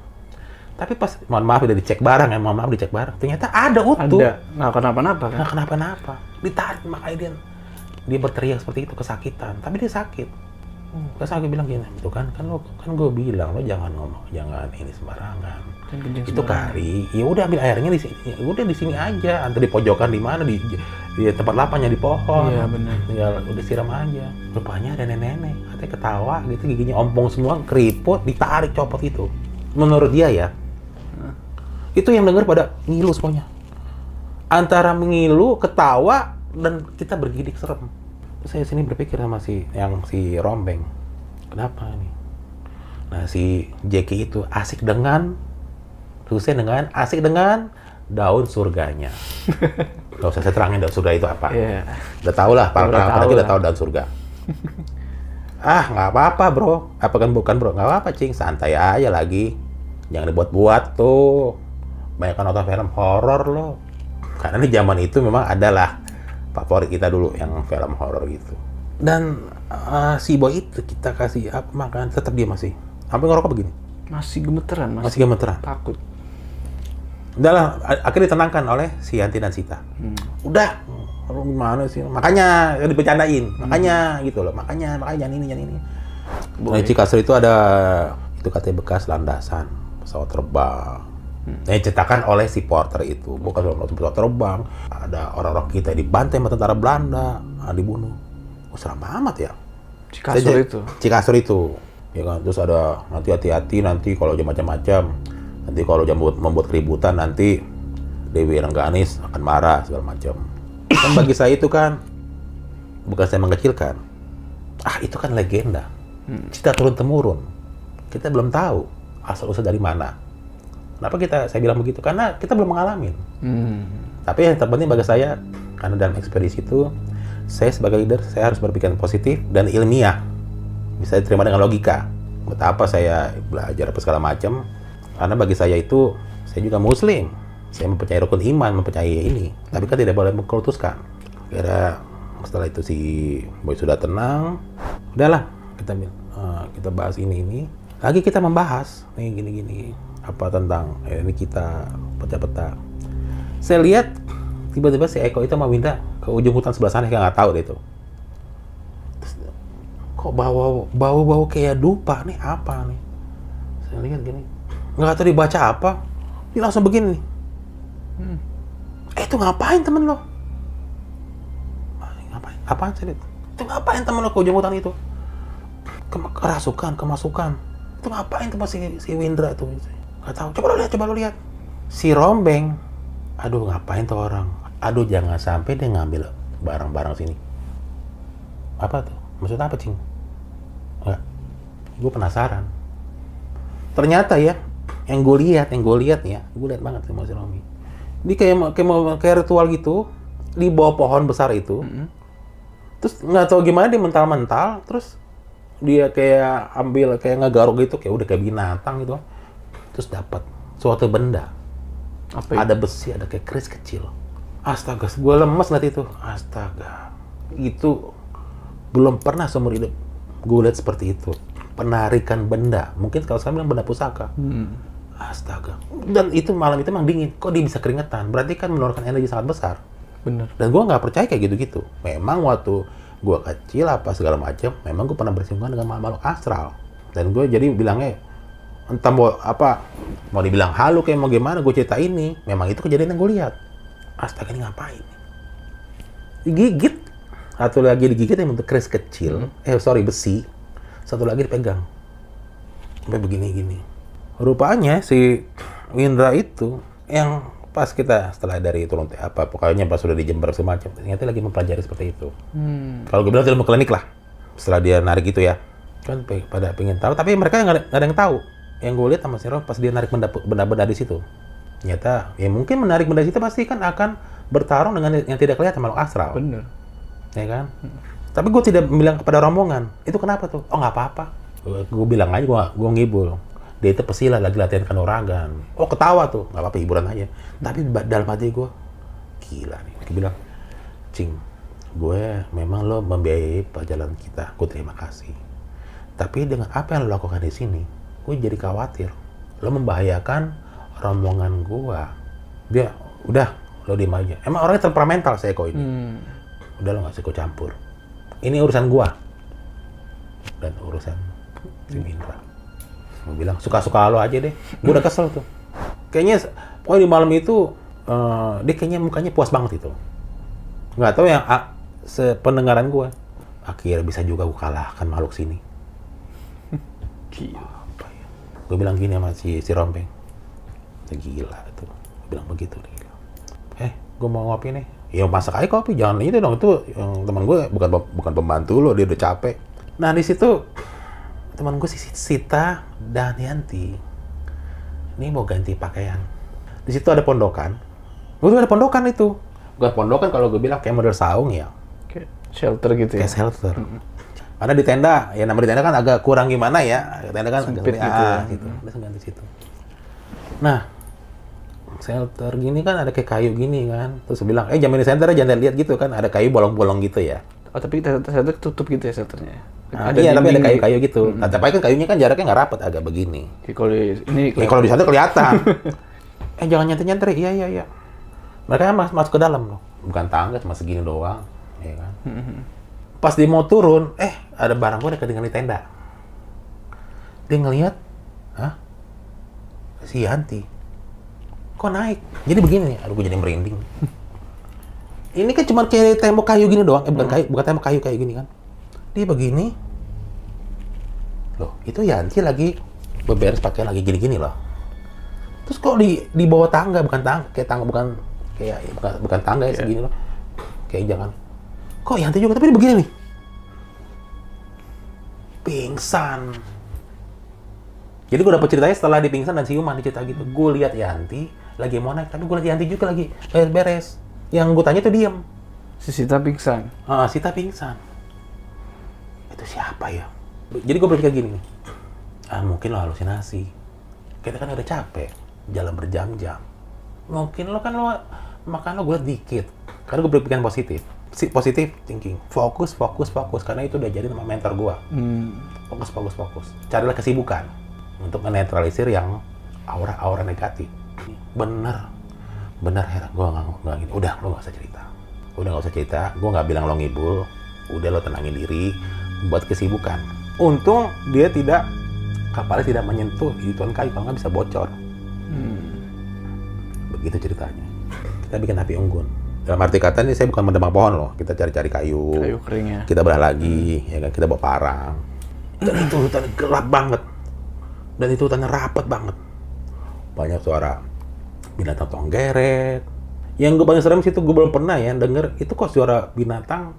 Tapi pas mohon maaf udah dicek barang ya mohon maaf dicek barang. Ternyata ada utuh. Ada. Nggak kenapa-napa kan? Nah, kenapa-napa. Ditarik makanya dia dia berteriak seperti itu kesakitan, tapi dia sakit. Hmm. Terus aku bilang gini, itu kan kan lo kan gue bilang lo jangan ngomong, jangan ini sembarangan. Kencing Itu kari, ya udah ambil airnya di sini, ya udah di sini aja, antara di pojokan di mana di di tempat lapangnya di pohon. Iya, benar. Tinggal udah siram aja. Rupanya ada nenek-nenek, katanya ketawa gitu, giginya ompong semua, keriput, ditarik copot itu. Menurut dia ya, itu yang denger pada ngilu semuanya antara mengilu ketawa dan kita bergidik serem saya sini berpikir sama si yang si rombeng. Kenapa nih nah si Jeki itu asik dengan Hussein dengan asik dengan daun surganya. Gak usah saya terangin daun surga itu apa. Iya. udah tau lah para Udah para tahu pendaki udah tahu daun surga. Ah nggak apa-apa bro. Apa kan bukan bro? Nggak apa-apa cing. Santai aja lagi. Jangan dibuat-buat tuh. Banyak kan nonton film horor lo karena di zaman itu memang adalah favorit kita dulu yang film horor gitu. Dan eh, si boy itu kita kasih apa makan tetap dia masih. Sampai ngerokok begini? Masih gemeteran, masih masih gemeteran? takut. udah lah a- akhirnya ditenangkan oleh si Yanti dan Sita. Hmm. udah. Lu gimana sih? Makanya dibercandain makanya gitu loh. Makanya makanya jangan ini jangan ini. Boleh. Nah, Cikasur itu ada itu katanya bekas landasan pesawat terbang yang diciptakan oleh si porter itu. Bukan pesawat terbang. Ada orang-orang kita dibantai sama tentara Belanda. Ah, dibunuh. Oh, seram amat ya. Cikasur Saya- itu. Cikasur itu. Ya kan? Terus ada nanti hati-hati nanti kalau jam macam-macam. Nanti kalau jam buat membuat keributan nanti Dewi Rengganis akan marah segala macam. Kan bagi saya itu kan bukan saya mengecilkan. Ah itu kan legenda. Cerita turun temurun kita belum tahu asal usul dari mana kenapa kita saya bilang begitu karena kita belum mengalami Hmm. tapi yang terpenting bagi saya, karena dalam ekspedisi itu, saya sebagai leader, saya harus berpikiran positif dan ilmiah. Bisa diterima dengan logika. Betapa saya belajar apa segala macam. Karena bagi saya itu, saya juga muslim. Saya mempercayai rukun iman, mempercayai ini. Tapi kan tidak boleh mengkultuskan. Kira setelah itu si boy sudah tenang udahlah kita eh, kita bahas ini ini lagi kita membahas nih gini gini apa tentang eh, ini kita peta-peta. Saya lihat tiba-tiba si Eko itu mau pindah ke ujung hutan sebelah sana kayak nggak tahu deh itu. Terus, kok bau bau bau kayak dupa nih? Apa nih? Saya lihat gini nggak tahu dibaca apa. Dia langsung begini nih. Eh itu ngapain temen lo? Ah, ngapain? Apaan sih Dit? itu ngapain temen lo ke ujung hutan itu? Kem- kerasukan kemasukan. Itu ngapain tuh si si Windra tuh nggak tahu. Coba lo lihat coba lo lihat. Si Rombeng. Aduh ngapain tuh orang? Aduh jangan sampai dia ngambil barang-barang sini. Apa tuh? Maksud apa cing? Gue penasaran. Ternyata ya yang gue lihat yang gue lihat ya gue lihat banget sama si Romi. Dia kayak kayak mau kayak ritual gitu di bawah pohon besar itu. Terus nggak tahu gimana dia mental-mental terus dia kayak ambil kayak ngegaruk gitu kayak udah kayak binatang gitu terus dapat suatu benda. Apa itu? ada besi ada kayak keris kecil. Astaga gue lemes liat itu. Astaga. Itu belum pernah seumur hidup gue lihat seperti itu. Penarikan benda. Mungkin kalau saya bilang benda pusaka. Hmm. astaga. Dan itu malam itu emang dingin. Kok dia bisa keringetan? Berarti kan mengeluarkan energi sangat besar. Bener. dan gue nggak percaya kayak gitu-gitu. Memang waktu gue kecil apa segala macam memang gue pernah bersinggungan dengan makhluk astral. Dan gue jadi bilangnya entah mau apa mau dibilang halu kayak mau gimana? Gue cerita ini. Memang itu kejadian yang gue lihat. Astaga ini ngapain? Digigit. Satu lagi digigit yang bentuk keris kecil. Eh sorry besi. Satu lagi dipegang. Sampai begini gini. Rupanya si Windra itu yang pas kita setelah dari turun teh apa pokoknya pas sudah di Jember semacam ternyata lagi mempelajari seperti itu. Hmm. kalau gue bilang ilmu klinik lah setelah dia narik gitu ya. Kan pada pengen tahu tapi mereka nggak ada, nggak ada yang tahu yang gue lihat sama si Rob pas dia narik benda- benda-benda di situ ternyata ya mungkin menarik benda di situ pasti kan akan bertarung dengan yang tidak kelihatan makhluk astral. Bener. ya kan? Tapi gue tidak bilang kepada rombongan itu kenapa tuh? Oh nggak apa-apa. Gue bilang aja gue gue ngibul. Dia itu pesilat lagi latihan kanuragan oh ketawa tuh. Nggak apa-apa hiburan aja. Tapi dalam hati gue gila nih. Gue bilang cing gue memang lo membiayai perjalanan kita. Gue terima kasih. Tapi dengan apa yang lo lakukan di sini gue jadi khawatir. Lo membahayakan rombongan gue dia udah lo diem aja. Emang orangnya temperamental saya kok ini. Hmm. udah lo nggak usah campur. Ini urusan gua. Dan urusan si Indra. Mau bilang suka-suka lo aja deh. Gua udah kesel tuh. Kayaknya pokoknya di malam itu eh, dia kayaknya mukanya puas banget itu. Nggak tahu yang ah, sependengaran gua. Akhirnya bisa juga gua kalahkan makhluk sini. Gila. Gue bilang gini sama si si rompeng. "Ya gila tuh gue bilang begitu gila. eh gue mau ngopi nih. Ya masak aja kopi. Jangan itu dong. Itu yang teman gue bukan bukan pembantu lo. Dia udah capek. Nah di situ teman gue si Sita dan Yanti ini mau ganti pakaian. Di situ ada pondokan. Gue tuh ada pondokan itu. Bukan pondokan kalau gue bilang kayak model saung ya. Kayak shelter gitu ya. kayak shelter. Karena di tenda, ya nama di tenda kan agak kurang gimana ya. Tenda kan Sempit agak gitu ya. ah, gitu. Udah ganti situ. Nah, shelter gini kan ada kayak kayu gini kan. Terus bilang, eh jamin di center jangan lihat gitu kan. Ada kayu bolong-bolong gitu ya. Oh tapi shelter shelter tutup gitu ya shelternya. Nah, iya, tapi ada kayu-kayu gitu. Nah, tapi kan kayunya kan jaraknya nggak rapat, agak begini. Kalau di- ini Ya, kalau di sana kelihatan. eh jangan nyantai-nyantai. Iya, iya, iya. Mereka mas masuk ke dalam loh. Bukan tangga, cuma segini doang. Ya kan? Pas dia mau turun, eh ada barang gue dekat dengan di tenda. Dia ngelihat, hah? Si Yanti. Kok naik? Jadi begini nih, aduh gue jadi merinding. Ini kan cuma kayak tembok kayu gini doang. Eh bukan kayu, bukan tembok kayu kayak gini kan. Dia begini. Loh, itu Yanti lagi beberes pakaian lagi gini-gini loh. Terus kok di di bawah tangga bukan tangga kayak tangga bukan kayak bukan bukan tangga ya segini loh. Kayak jangan. Kok Yanti juga tapi dia begini nih. Pingsan. Jadi gue dapet ceritanya setelah di pingsan dan siuman cerita gitu. Gue lihat Yanti lagi mau naik, tapi gue lihat Yanti juga lagi beres-beres. Yang gue tanya tuh diem. si Sita pingsan. Ah, Sita pingsan. Itu siapa ya? Jadi gue berpikir gini, ah mungkin lo halusinasi. Kita kan udah capek, jalan berjam-jam. Mungkin lo kan lo makan lo gue dikit. Karena gue berpikiran positif. Si positif thinking. Fokus fokus fokus. Karena itu udah jadi sama mentor gua. Hmm. fokus fokus fokus. Carilah kesibukan untuk menetralisir yang aura-aura negatif. Bener. Bener heran gua nggak nggak gini udah lo nggak usah cerita. Udah nggak usah cerita. Gua nggak bilang lo ngibul. Udah lo tenangin diri buat kesibukan. Untung dia tidak kapalnya tidak menyentuh ituan kayu. Kalau nggak bisa bocor. Hmm. begitu ceritanya. Kita bikin api unggun dalam arti kata ini saya bukan mendemang pohon loh. Kita cari-cari kayu, Kayu kering ya. kita belah lagi ya kan? Kita bawa parang. Dan itu hutan gelap banget. Dan itu hutannya rapat banget. Banyak suara binatang tonggeret. Yang gue paling serem sih itu gue belum pernah ya denger itu kok suara binatang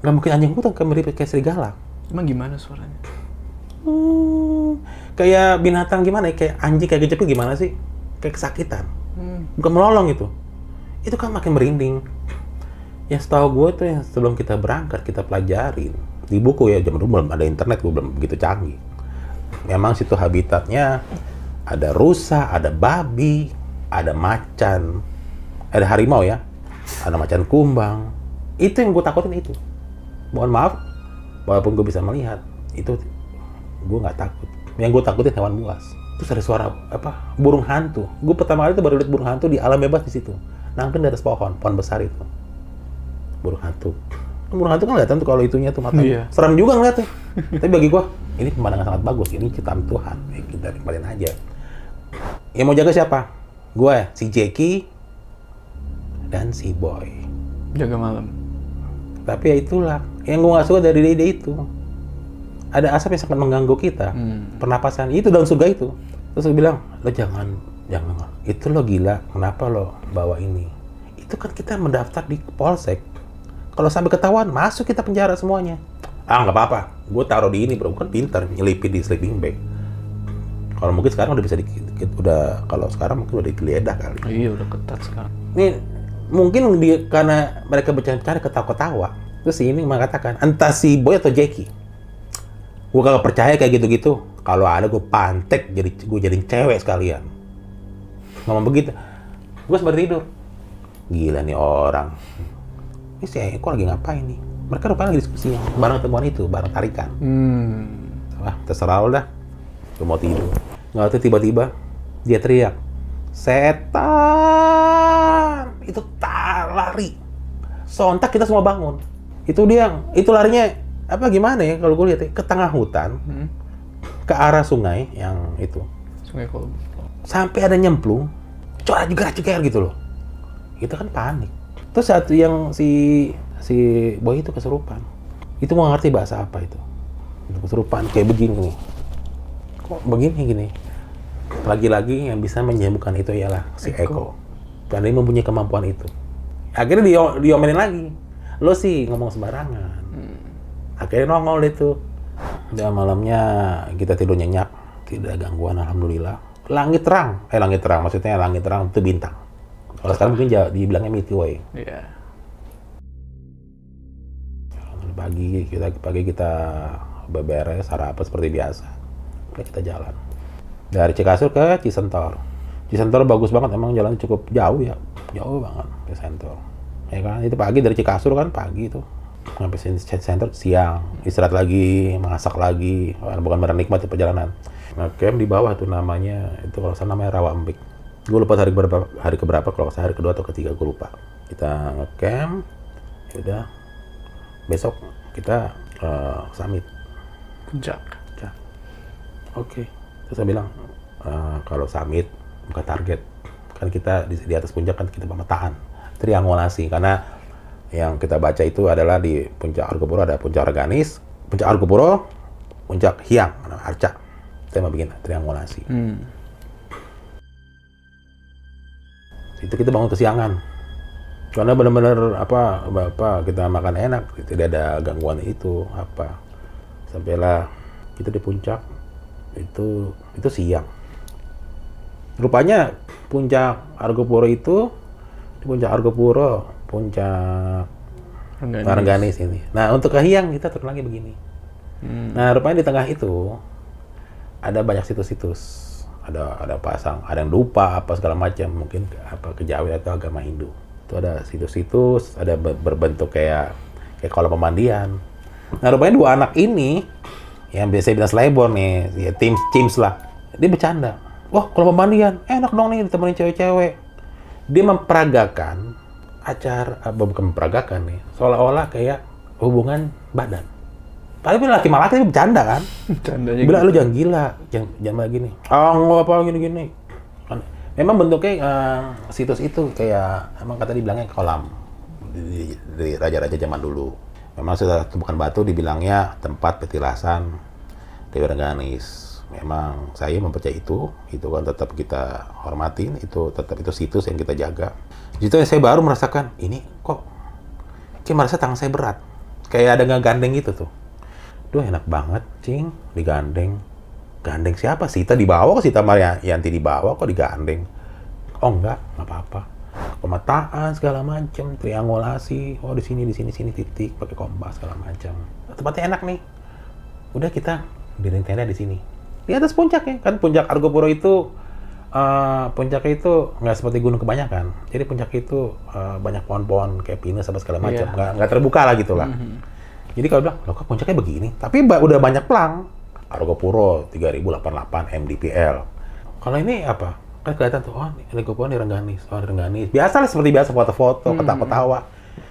nggak mungkin anjing hutan kayak mirip kayak serigala. Emang gimana suaranya? Hmm, kayak binatang gimana ya? Kayak anjing kayak kecepit gimana sih? Kayak kesakitan. Hmm. bukan melolong itu itu kan makin merinding. Ya setahu gue tuh yang sebelum kita berangkat kita pelajarin di buku ya zaman dulu belum ada internet gue belum begitu canggih. Memang situ habitatnya ada rusa ada babi ada macan. Ada harimau ya ada macan kumbang. Itu yang gue takutin itu. Mohon maaf walaupun gue bisa melihat itu gue nggak takut. Yang gue takutin hewan buas. Terus ada suara apa burung hantu. Gue pertama kali tuh baru lihat burung hantu di alam bebas di situ nangkep di atas pohon pohon besar itu. Burung hantu. Burung hantu kan kelihatan tuh kalau itunya tuh matanya. Iya. serem juga ngeliatnya. Tapi bagi gue ini pemandangan sangat bagus. Ini ciptaan Tuhan. Ya, kita nikmatin aja. Yang mau jaga siapa? Gue si Jackie dan si Boy. Jaga malam. tapi ya itulah. Yang gue gak suka dari ide itu. Ada asap yang sangat mengganggu kita. Hmm. pernapasan. Itu dalam surga itu. Terus gue bilang lo jangan jangan itu lo gila kenapa lo bawa ini? Itu kan kita mendaftar di polsek. Kalau sampai ketahuan masuk kita penjara semuanya. Ah nggak apa-apa. Gue taruh di ini bro. Kan pintar nyelipin di sleeping bag. Kalau mungkin sekarang udah bisa di, di- udah kalau sekarang mungkin udah digeledah kali. Iya udah ketat sekarang. ini mungkin di, karena mereka bercanda ketawa-ketawa. Terus si ini mengatakan entah si Boy atau Jackie. Gue kagak percaya kayak gitu-gitu. Kalau ada gue pantek jadi gue jadiin cewek sekalian ngomong begitu gue sempat tidur gila nih orang ini si Eko lagi ngapain nih mereka rupanya lagi diskusi bareng temuan itu bareng tarikan Hmm. Wah, terserah lo dah. Gue mau tidur. Nggak tahu tiba-tiba dia teriak. Setan! Itu tak lari. Sontak kita semua bangun. Itu dia, itu larinya apa gimana ya kalau gue lihat ya, ke tengah hutan, Hmm. ke arah sungai yang itu. Sungai Kolbu. Sampai ada nyemplung, corak juga ceker gitu loh. Itu kan panik. Terus satu yang si si boy itu kesurupan. Itu mau ngerti bahasa apa itu. Itu Kesurupan kayak begini nih. Kok begini gini? Lagi-lagi yang bisa menyembuhkan itu ialah si Eko. Eko. Dan dia mempunyai kemampuan itu. Akhirnya dia diomelin lagi. Lo sih ngomong sembarangan. Akhirnya nongol tuh. Udah malamnya kita tidur nyenyak. Tidak gangguan, Alhamdulillah. Langit terang. Eh, langit terang. Maksudnya langit terang itu bintang. Kalau sekarang mungkin ja- dibilangnya Milky Way. Iya. Pagi kita pagi kita beberes sarapan seperti biasa. Udah kita jalan. Dari Cikasur ke Cisentor. Cisentor bagus banget, emang jalan cukup jauh ya. Jauh banget ke Sentor. Ya kan, itu pagi dari Cikasur kan pagi itu. Sampai sini Sentor siang, istirahat lagi, masak lagi. Bukan benar nikmat perjalanan. Ngecamp di bawah tuh namanya, itu kalau saya namanya Rawa Empik. Gue lupa hari berapa, hari keberapa, kalau saya hari kedua atau ketiga, gue lupa. Kita ngecamp, ya udah besok kita eh, summit. Puncak. Ya. Oke. Terus saya bilang eh, kalau summit bukan target. Kan kita di, di atas puncak kan kita pemetaan triangulasi karena yang kita baca itu adalah di puncak Argopuro ada puncak organis, puncak Argopuro, puncak Hyang, nah, Arca. Saya mau bikin triangulasi. Hmm. Itu kita bangun kesiangan. Karena benar-benar apa bapak kita makan enak, tidak ada gangguan itu apa. Sampailah kita di puncak itu itu siang. Rupanya puncak Argopuro itu di puncak Argopuro, puncak Rengganis. Marganis ini. Nah untuk ke Hyang kita turun lagi begini. Hmm. Nah, rupanya di tengah itu ada banyak situs-situs. Ada ada pasang, ada yang lupa apa segala macam, mungkin apa kejawi atau agama Hindu. Itu ada situs-situs, ada ber- berbentuk kayak kayak kolam pemandian. Nah rupanya dua anak ini yang biasa bilang selebor nih, ya tim Cims lah. Dia bercanda. Wah kolam pemandian, enak dong nih ditemenin cewek-cewek. Dia memperagakan acara, eh, bukan memperagakan nih, seolah-olah kayak hubungan badan. Tapi laki sama laki bercanda kan? Candanya Bilang lu jangan gila, jangan jangan kayak gini. Ah nggak apa gini-gini. Kan Memang bentuknya eh, situs itu kayak emang kata dibilangnya kolam di, raja-raja zaman dulu. Memang sudah bukan batu dibilangnya tempat petilasan Dewi Rengganis. Memang saya mempercayai itu, itu kan tetap kita hormatin, itu tetap itu situs yang kita jaga. Di situ saya baru merasakan ini kok kayak merasa tangan saya berat. Kayak ada ngegandeng gitu tuh. Duh enak banget, cing, digandeng. Gandeng siapa? Sita dibawa kok Sita Maria Yanti dibawa kok digandeng. Oh enggak, nggak apa-apa. Pemetaan segala macem, triangulasi. Oh di sini, di sini, sini titik, pakai kompas segala macam. Tempatnya enak nih. Udah kita diriin tenda di sini. Di atas puncak ya, kan puncak Argopuro itu eh puncaknya itu nggak seperti gunung kebanyakan. Jadi puncak itu eh, banyak pohon-pohon kayak pinus apa segala macam. Iya. Nggak, nggak terbuka lah gitu lah. Jadi kalau bilang, loh kok puncaknya begini? Tapi ba- udah banyak pelang. Argopuro 3088 MDPL. Kalau ini apa? Kan kelihatan tuh, oh ini Argopuro di Rengganis, oh di Rengganis. Biasa lah seperti biasa foto-foto, ketawa-ketawa.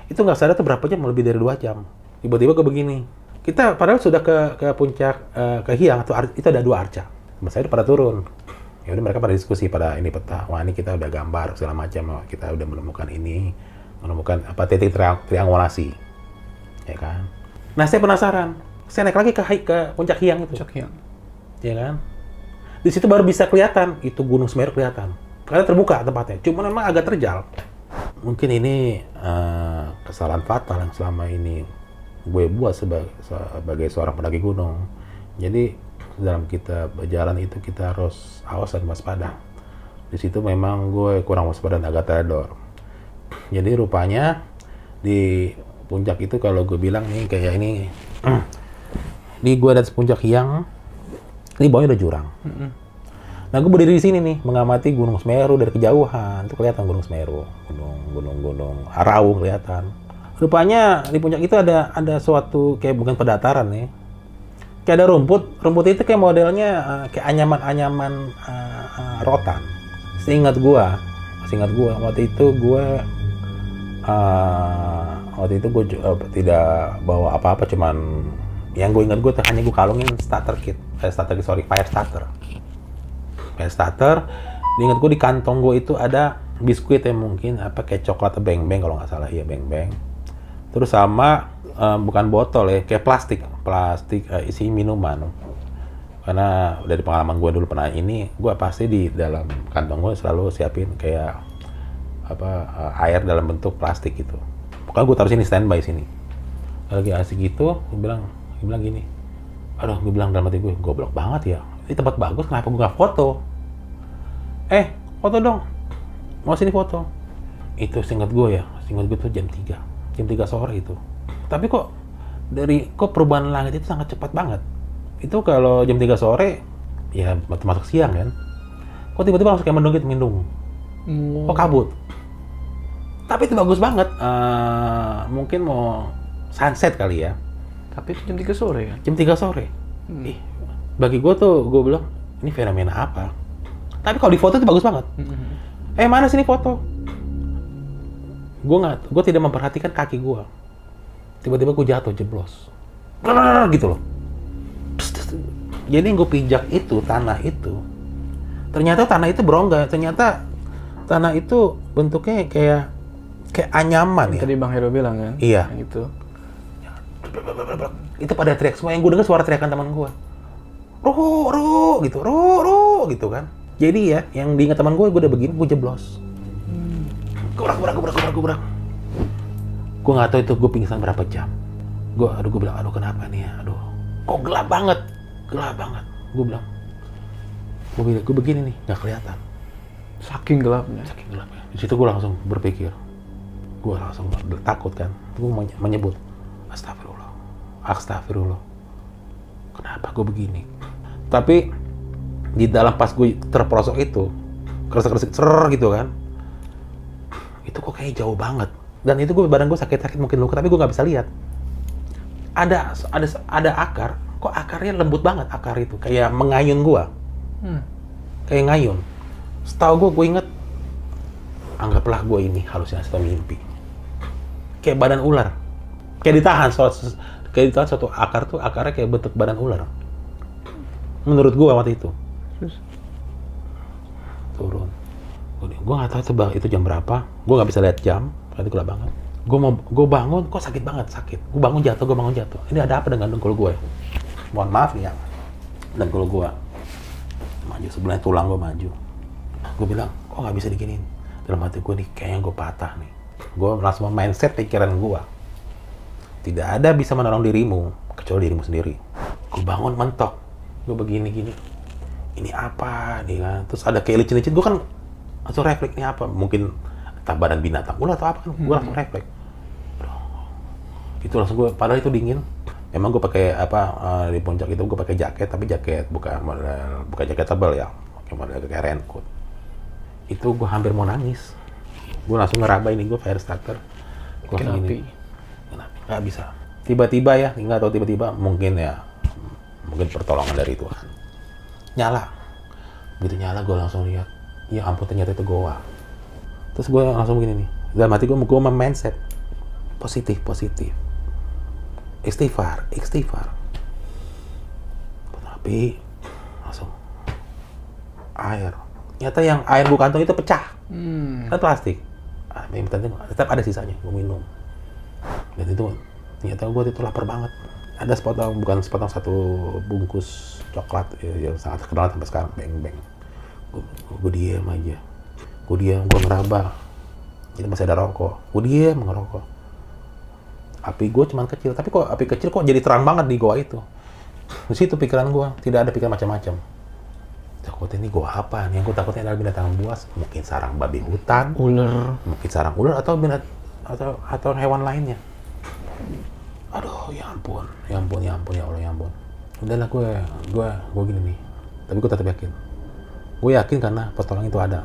Itu nggak sadar tuh berapa jam, lebih dari dua jam. Tiba-tiba ke begini. Kita padahal sudah ke ke puncak, eh, ke Hiang, tuh, itu ada dua arca. Saya udah pada turun. Ya udah mereka pada diskusi pada ini peta. Wah ini kita udah gambar segala macam. Oh, kita udah menemukan ini, menemukan apa titik triang- triangulasi ya kan. Nah saya penasaran, saya naik lagi ke ke puncak Hiang itu, Cok yang. ya kan. Di situ baru bisa kelihatan itu Gunung Semeru kelihatan, karena terbuka tempatnya. Cuma memang agak terjal. Mungkin ini eh, kesalahan fatal yang selama ini gue buat sebagai, sebagai seorang pendaki gunung. Jadi dalam kita berjalan itu kita harus awas dan waspada. Di situ memang gue kurang waspada dan agak teledor. Jadi rupanya di puncak itu kalau gue bilang nih kayak ini, di gue atas puncak Hiang, ini bawahnya udah jurang. Nah gue berdiri di sini nih mengamati Gunung Semeru dari kejauhan, itu kelihatan Gunung Semeru, gunung gunung gunung Arau kelihatan. Rupanya di puncak itu ada ada suatu kayak bukan pedataran nih, kayak ada rumput, rumput itu kayak modelnya eh, kayak anyaman-anyaman eh, eh, rotan. Seingat gua, seingat gua waktu itu gua eh, waktu itu gua ju- eh, tidak bawa apa-apa, cuman yang gue ingat gue hanya gue kalungin starter kit, eh, starter kit sorry, fire starter, fire starter. Ingat gue di kantong gue itu ada biskuit yang mungkin apa kayak coklat atau beng-beng kalau nggak salah ya beng-beng. Terus sama eh, bukan botol ya, kayak plastik, plastik eh, isi minuman. Karena dari pengalaman gue dulu pernah ini, gue pasti di dalam kantong gue selalu siapin kayak apa eh, air dalam bentuk plastik gitu. Pokoknya gue taruh sini standby sini. Lagi asik gitu, gue bilang, gue bilang gini, aduh gue bilang dalam hati gue, goblok banget ya. Ini tempat bagus, kenapa gue nggak foto? Eh, foto dong. Mau sini foto. Itu singkat gue ya, singkat gue tuh jam 3. Jam 3 sore itu. Tapi kok dari kok perubahan langit itu sangat cepat banget. Itu kalau jam 3 sore ya termasuk siang kan. Kok tiba-tiba langsung kayak mendung gitu, mendung. Kok kabut. Tapi itu bagus banget. Eh, mungkin mau sunset kali ya. Tapi itu jam 3 sore kan? Jam 3 sore. Ih, bagi gue tuh gue bilang ini fenomena apa? Tapi kalau di foto itu bagus banget. Eh mana sini foto? Gue nggak, gue tidak memperhatikan kaki gue. Tiba-tiba gue jatuh jeblos, Brrrr, gitu loh. Jadi yang gue pijak itu tanah itu, ternyata tanah itu berongga. Ternyata tanah itu bentuknya kayak kayak anyaman ya. Tadi Bang Hero bilang kan? Iya. Yang itu. itu pada teriak semua. Yang gue dengar suara teriakan teman gue ro ro gitu. Ro ro gitu kan. Jadi ya yang diingat teman gue gue udah begini gue jeblos. Gebrak gebrak gebrak gebrak gebrak gue nggak tahu itu gue pingsan berapa jam. Gue aduh gue bilang aduh kenapa nih? Ya aduh kok gelap banget? Gelap banget. Gue bilang gue bilang gue begini nih nggak kelihatan. Saking gelapnya. saking gelapnya. Di situ gue langsung berpikir gue langsung takut kan. Gue menyebut astagfirullah astagfirullah kenapa gue begini? Tapi di dalam pas gue terperosok itu keresek keresek ser gitu kan itu kok kayak jauh banget. Dan itu gue badan gue sakit-sakit mungkin luka tapi gue nggak bisa lihat. Ada ada ada akar kok akarnya lembut banget akar itu. Kayak mengayun gue Hmm. kayak ngayun. Setahu gue gue inget anggaplah gue ini halusinasi atau mimpi kayak badan ular. Kayak ditahan so, kayak ditahan suatu akar tuh akarnya kayak bentuk badan ular. Menurut gue waktu itu. Terus? turun. Gue nggak tahu itu bang itu jam berapa. Gue nggak bisa lihat jam karena itu gelap banget gue mau gue bangun kok sakit banget? Sakit. Gue bangun jatuh gue bangun jatuh. Ini ada apa dengan dengkul gue mohon maaf nih ya. Dengkul gue maju sebelahnya tulang gue maju. Gue bilang kok nggak bisa diginiin? Dalam hati gue nih kayaknya gue patah nih gue langsung mindset pikiran gue tidak ada bisa menolong dirimu kecuali dirimu sendiri. Gue bangun mentok. Gue begini gini ini apa? Nih kan terus ada kayak licin-licin. Gue kan langsung refleks ini apa? Mungkin entah badan binatang. Ular atau apa kan. Gue langsung refleks. Itu langsung gue padahal itu dingin. Memang gue pakai apa eh, di puncak itu gue pakai jaket tapi jaket bukan model bukan jaket tebal ya. Pakai model kayak raincoat. Itu gue hampir mau nangis gue langsung ngeraba ini gue fire starter. Gue langsung kenapa nggak bisa. Tiba-tiba ya nggak tahu tiba-tiba mungkin ya mungkin pertolongan dari Tuhan. Nyala. Begitu nyala gue langsung lihat. Ya ampun ternyata itu goa. Terus gue langsung begini nih. Dalam hati gue gue mindset. Positif positif. Istighfar istighfar. Tapi langsung. Air. Ternyata yang air gue kantong itu pecah. Hmm. kan plastik ah, penting tetap ada sisanya gue minum. Dan itu ternyata gue itu lapar banget. Ada sepotong bukan sepotong satu bungkus coklat ya, yang sangat terkenal sampai sekarang beng beng. Gue, diem aja. Gue diem gue ngeraba. Itu masih ada rokok. Gue diem ngerokok api gue cuman kecil tapi kok api kecil kok jadi terang banget di goa itu. Di situ pikiran gue tidak ada pikiran macam-macam takut ini gua apa? Nih yang gue takutnya adalah binatang buas. Mungkin sarang babi hutan. Ular. mungkin sarang ular atau binat atau atau hewan lainnya. Aduh ya ampun. Ya ampun ya ampun ya allah ya ampun. Udahlah gue gue gue gini nih. Tapi gue tetap yakin. Gue yakin karena pertolongan itu ada.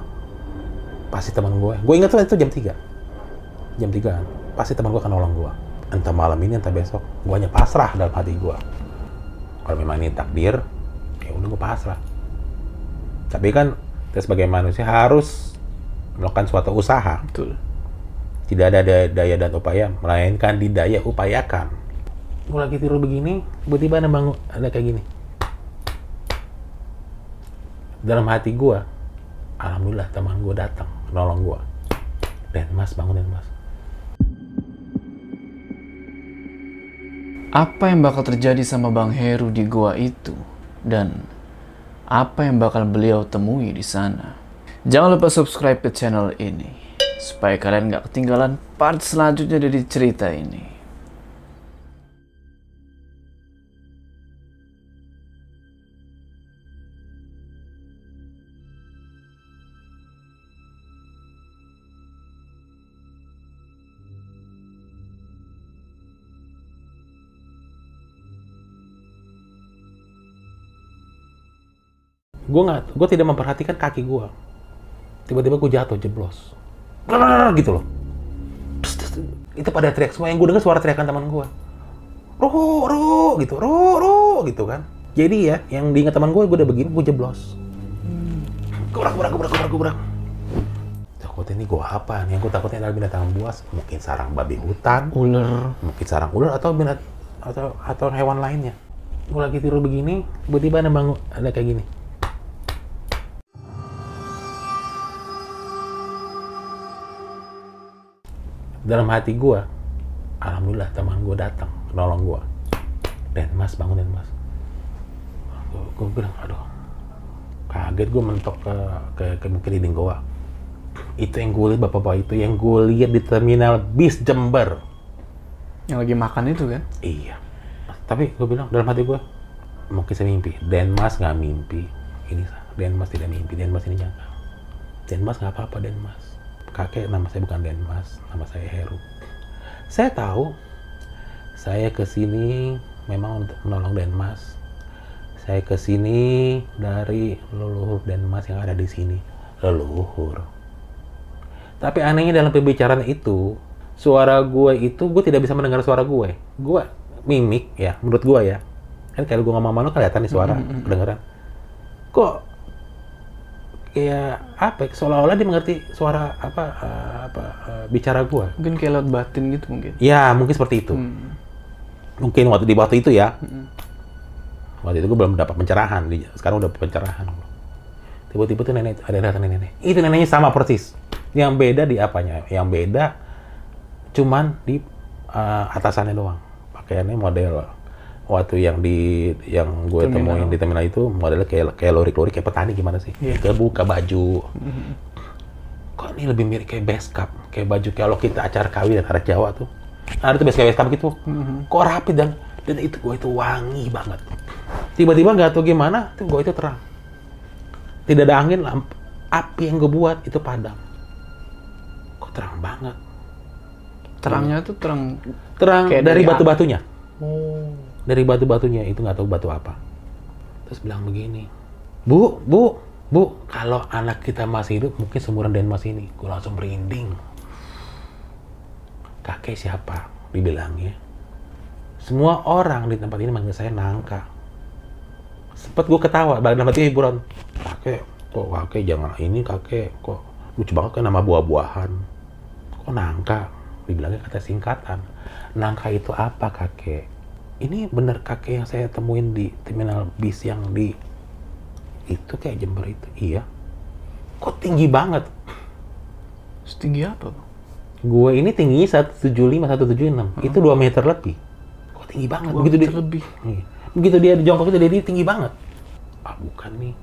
Pasti teman gue gue ingat tuh itu jam 3 jam 3 pasti teman gue akan nolong gue entah malam ini entah besok. Gue hanya pasrah dalam hati gue kalau memang ini takdir ya udah gue pasrah tapi kan kita sebagai manusia harus melakukan suatu usaha Betul. tidak ada daya, daya dan upaya, melainkan didaya upayakan. Gue lagi tidur begini, tiba-tiba ada bangun, ada kayak gini. Dalam hati gue, alhamdulillah teman gue datang, nolong gue. Dan mas bangun dan mas. Apa yang bakal terjadi sama Bang Heru di gua itu? Dan apa yang bakal beliau temui di sana? Jangan lupa subscribe ke channel ini supaya kalian nggak ketinggalan part selanjutnya dari cerita ini. Gue nggak, gue tidak memperhatikan kaki gue. Tiba-tiba gue jatuh jeblos, gitu loh. Terus- Itu pada teriak semua. Yang gue dengar suara teriakan teman gue. Ro, ro, gitu, ro, ro, gitu kan. Jadi ya, yang diingat teman gue, gue udah begini, gue jeblos. Gebrak, gebrak, gebrak, gebrak, gebrak. Takut ini gue apa nih? Yang gue takutnya adalah binatang buas, mungkin sarang babi hutan, Ular. mungkin sarang ular atau binat atau atau hewan lainnya. Gue lagi tidur begini, tiba-tiba ada bangun, ada kayak gini. Dalam hati gue, alhamdulillah teman gue datang, nolong gue. Dan mas bangun dan mas. Gue bilang, aduh, kaget gue mentok ke ke, ke mungkin dinding goa. Itu yang gue lihat bapak-bapak itu yang gue lihat di terminal bis Jember. Yang lagi makan itu kan? Iya. Tapi gue bilang dalam hati gue, mungkin saya mimpi. Denmas nggak mimpi. Ini Denmas tidak mimpi. Denmas ini nyata. Denmas nggak apa-apa Denmas. Kakek nama saya bukan Denmas, nama saya Heru. Saya tahu saya ke sini memang untuk menolong Denmas. Saya ke sini dari leluhur Denmas yang ada di sini. Leluhur. Tapi anehnya dalam pembicaraan itu, suara gue itu gue tidak bisa mendengar suara gue. Gue mimik ya, menurut gue ya. Kan kalau gue ngomong sama lu kelihatan nih suara, kedengeran. Kok kayak apa? ya, Seolah-olah dia mengerti suara apa eh, apa eh, bicara gue. Mungkin kayak lewat batin gitu mungkin. Ya mungkin seperti itu. Hmm. Mungkin waktu di waktu itu ya. Mm-mm. Waktu itu gue belum dapat pencerahan. Sekarang udah pencerahan. Tiba-tiba tuh nenek ada datang nenek. Itu neneknya sama persis. Yang beda di apanya? Yang beda cuman di uh, atasannya doang. Pakaiannya model waktu yang di yang gue Terminal. temuin di terminal itu modelnya kayak kayak lori-lori kayak petani gimana sih? Iya. Kebuka baju. Kok ini lebih mirip kayak base cap, kayak baju kalau kita acara kawin dan acara Jawa tuh. Ada tuh base cap gitu. Mhm. Kok rapi dan dan itu gue itu wangi banget. Tiba-tiba nggak tahu gimana, tuh gue itu terang. Tidak ada angin, lamp, api yang gue buat itu padam. Kok terang banget. Terangnya tuh terang. Terang Kayak dari dari batu-batunya. Oh. Dari batu-batunya itu nggak tahu batu apa. Terus bilang begini, Bu, Bu, Bu, kalau anak kita masih hidup mungkin seumuran Denmas ini. Gue langsung merinding. Kakek siapa? Dibilangnya. Semua orang di tempat ini manggil saya Nangka. Sempet gue ketawa, dalam hati hiburan. Kakek, kok kakek jangan ini kakek, kok lucu banget kan nama buah-buahan. Kok Nangka? Dibilangnya kata singkatan. Nangka itu apa kakek? Ini bener kakek yang saya temuin di terminal bis yang di itu kayak Jember itu. Iya. Kok tinggi banget? Setinggi apa? Gue ini tingginya 175, 176. Itu 2 meter lebih. Kok tinggi banget? Dua Begitu dia, lebih. Iya. Begitu dia di jongkok itu dia, dia tinggi banget. Ah bukan nih.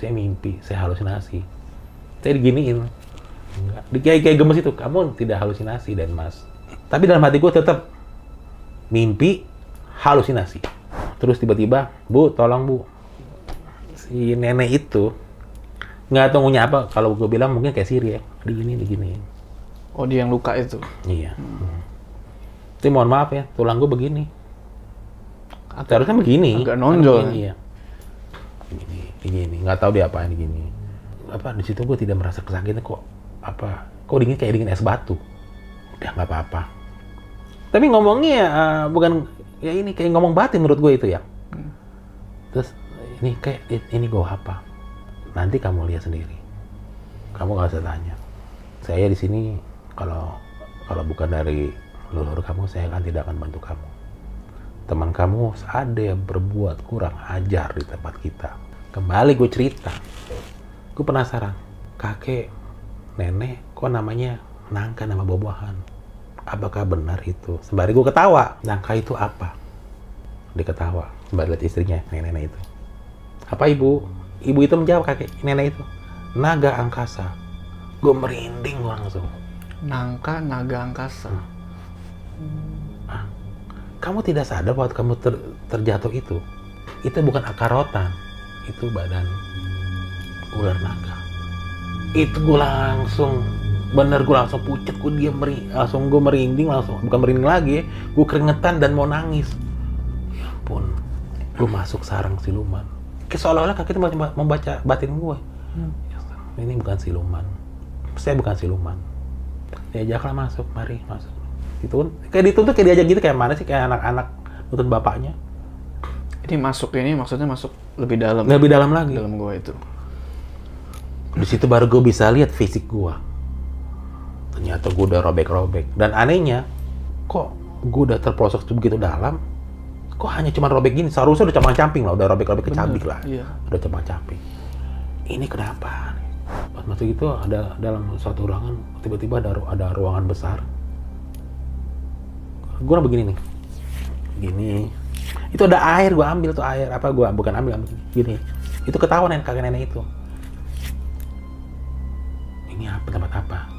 Saya mimpi, saya halusinasi. Saya diginiin. Enggak. Kayak kayak gemes itu. Kamu tidak halusinasi dan mas. Tapi dalam hati gue tetap mimpi halusinasi. Terus tiba-tiba, Bu, tolong Bu. Si nenek itu nggak tahu ngunya apa. Kalau gue bilang mungkin kayak Siri ya. Digini, digini. Oh, dia yang luka itu. Iya. Hmm. Tapi mohon maaf ya, tulang gue begini. Seharusnya begini. agak nonjol, Begini, iya. Begini, begini. Nggak tahu dia apain gini. Apa di situ gue tidak merasa kesakitan kok. Apa? Kok dingin kayak dingin es batu. Udah nggak apa-apa. Tapi ngomongnya eh, bukan ya ini kayak ngomong batin menurut gue itu ya. Terus ini kayak ini gue apa? Nanti kamu lihat sendiri. Kamu nggak usah tanya. Saya di sini kalau kalau bukan dari leluhur kamu, saya akan tidak akan bantu kamu. Teman kamu ada yang berbuat kurang ajar di tempat kita. Kembali gue cerita. Gue penasaran. Kakek, nenek, kok namanya nangka nama buah-buahan? Apakah benar itu? Sembari gue ketawa. Nangka itu apa? Dia ketawa. Sembari lihat istrinya, nenek-nenek itu. Apa ibu? Ibu itu menjawab kakek, nenek itu. Naga angkasa. Gue merinding langsung. Nangka naga angkasa. Kamu tidak sadar waktu kamu ter- terjatuh itu, itu bukan akar rotan, itu badan ular naga. Itu gue langsung, bener gue langsung pucet, gue dia meri, langsung gue merinding langsung, bukan merinding lagi, gue keringetan dan mau nangis. Ya ampun, gue masuk sarang siluman. Kayak seolah-olah kaki itu membaca, batin gue. Ya, ini bukan siluman, saya bukan siluman. Diajaklah masuk, mari masuk. Itu kayak dituntut kayak diajak gitu kayak mana sih kayak anak-anak nuntut bapaknya. Ini masuk ini maksudnya masuk lebih dalam. Lebih dalam lagi. Dalam gua itu. Di situ baru gue bisa lihat fisik gue. Ternyata gue udah robek-robek. Dan anehnya, kok gue udah terprosok begitu dalam, kok hanya cuma robek gini. Seharusnya udah camping-camping lah, udah robek-robek kecabik lah. Iya. Udah camping-camping. Ini kenapa? Pas masuk itu ada dalam suatu ruangan, tiba-tiba ada ada ruangan besar. Gue begini nih. Gini. Itu ada air, gue ambil tuh air. Apa gue bukan ambil, ambil. Gini. Itu ketahuan nenek kakek nenek itu. Ini apa tempat apa?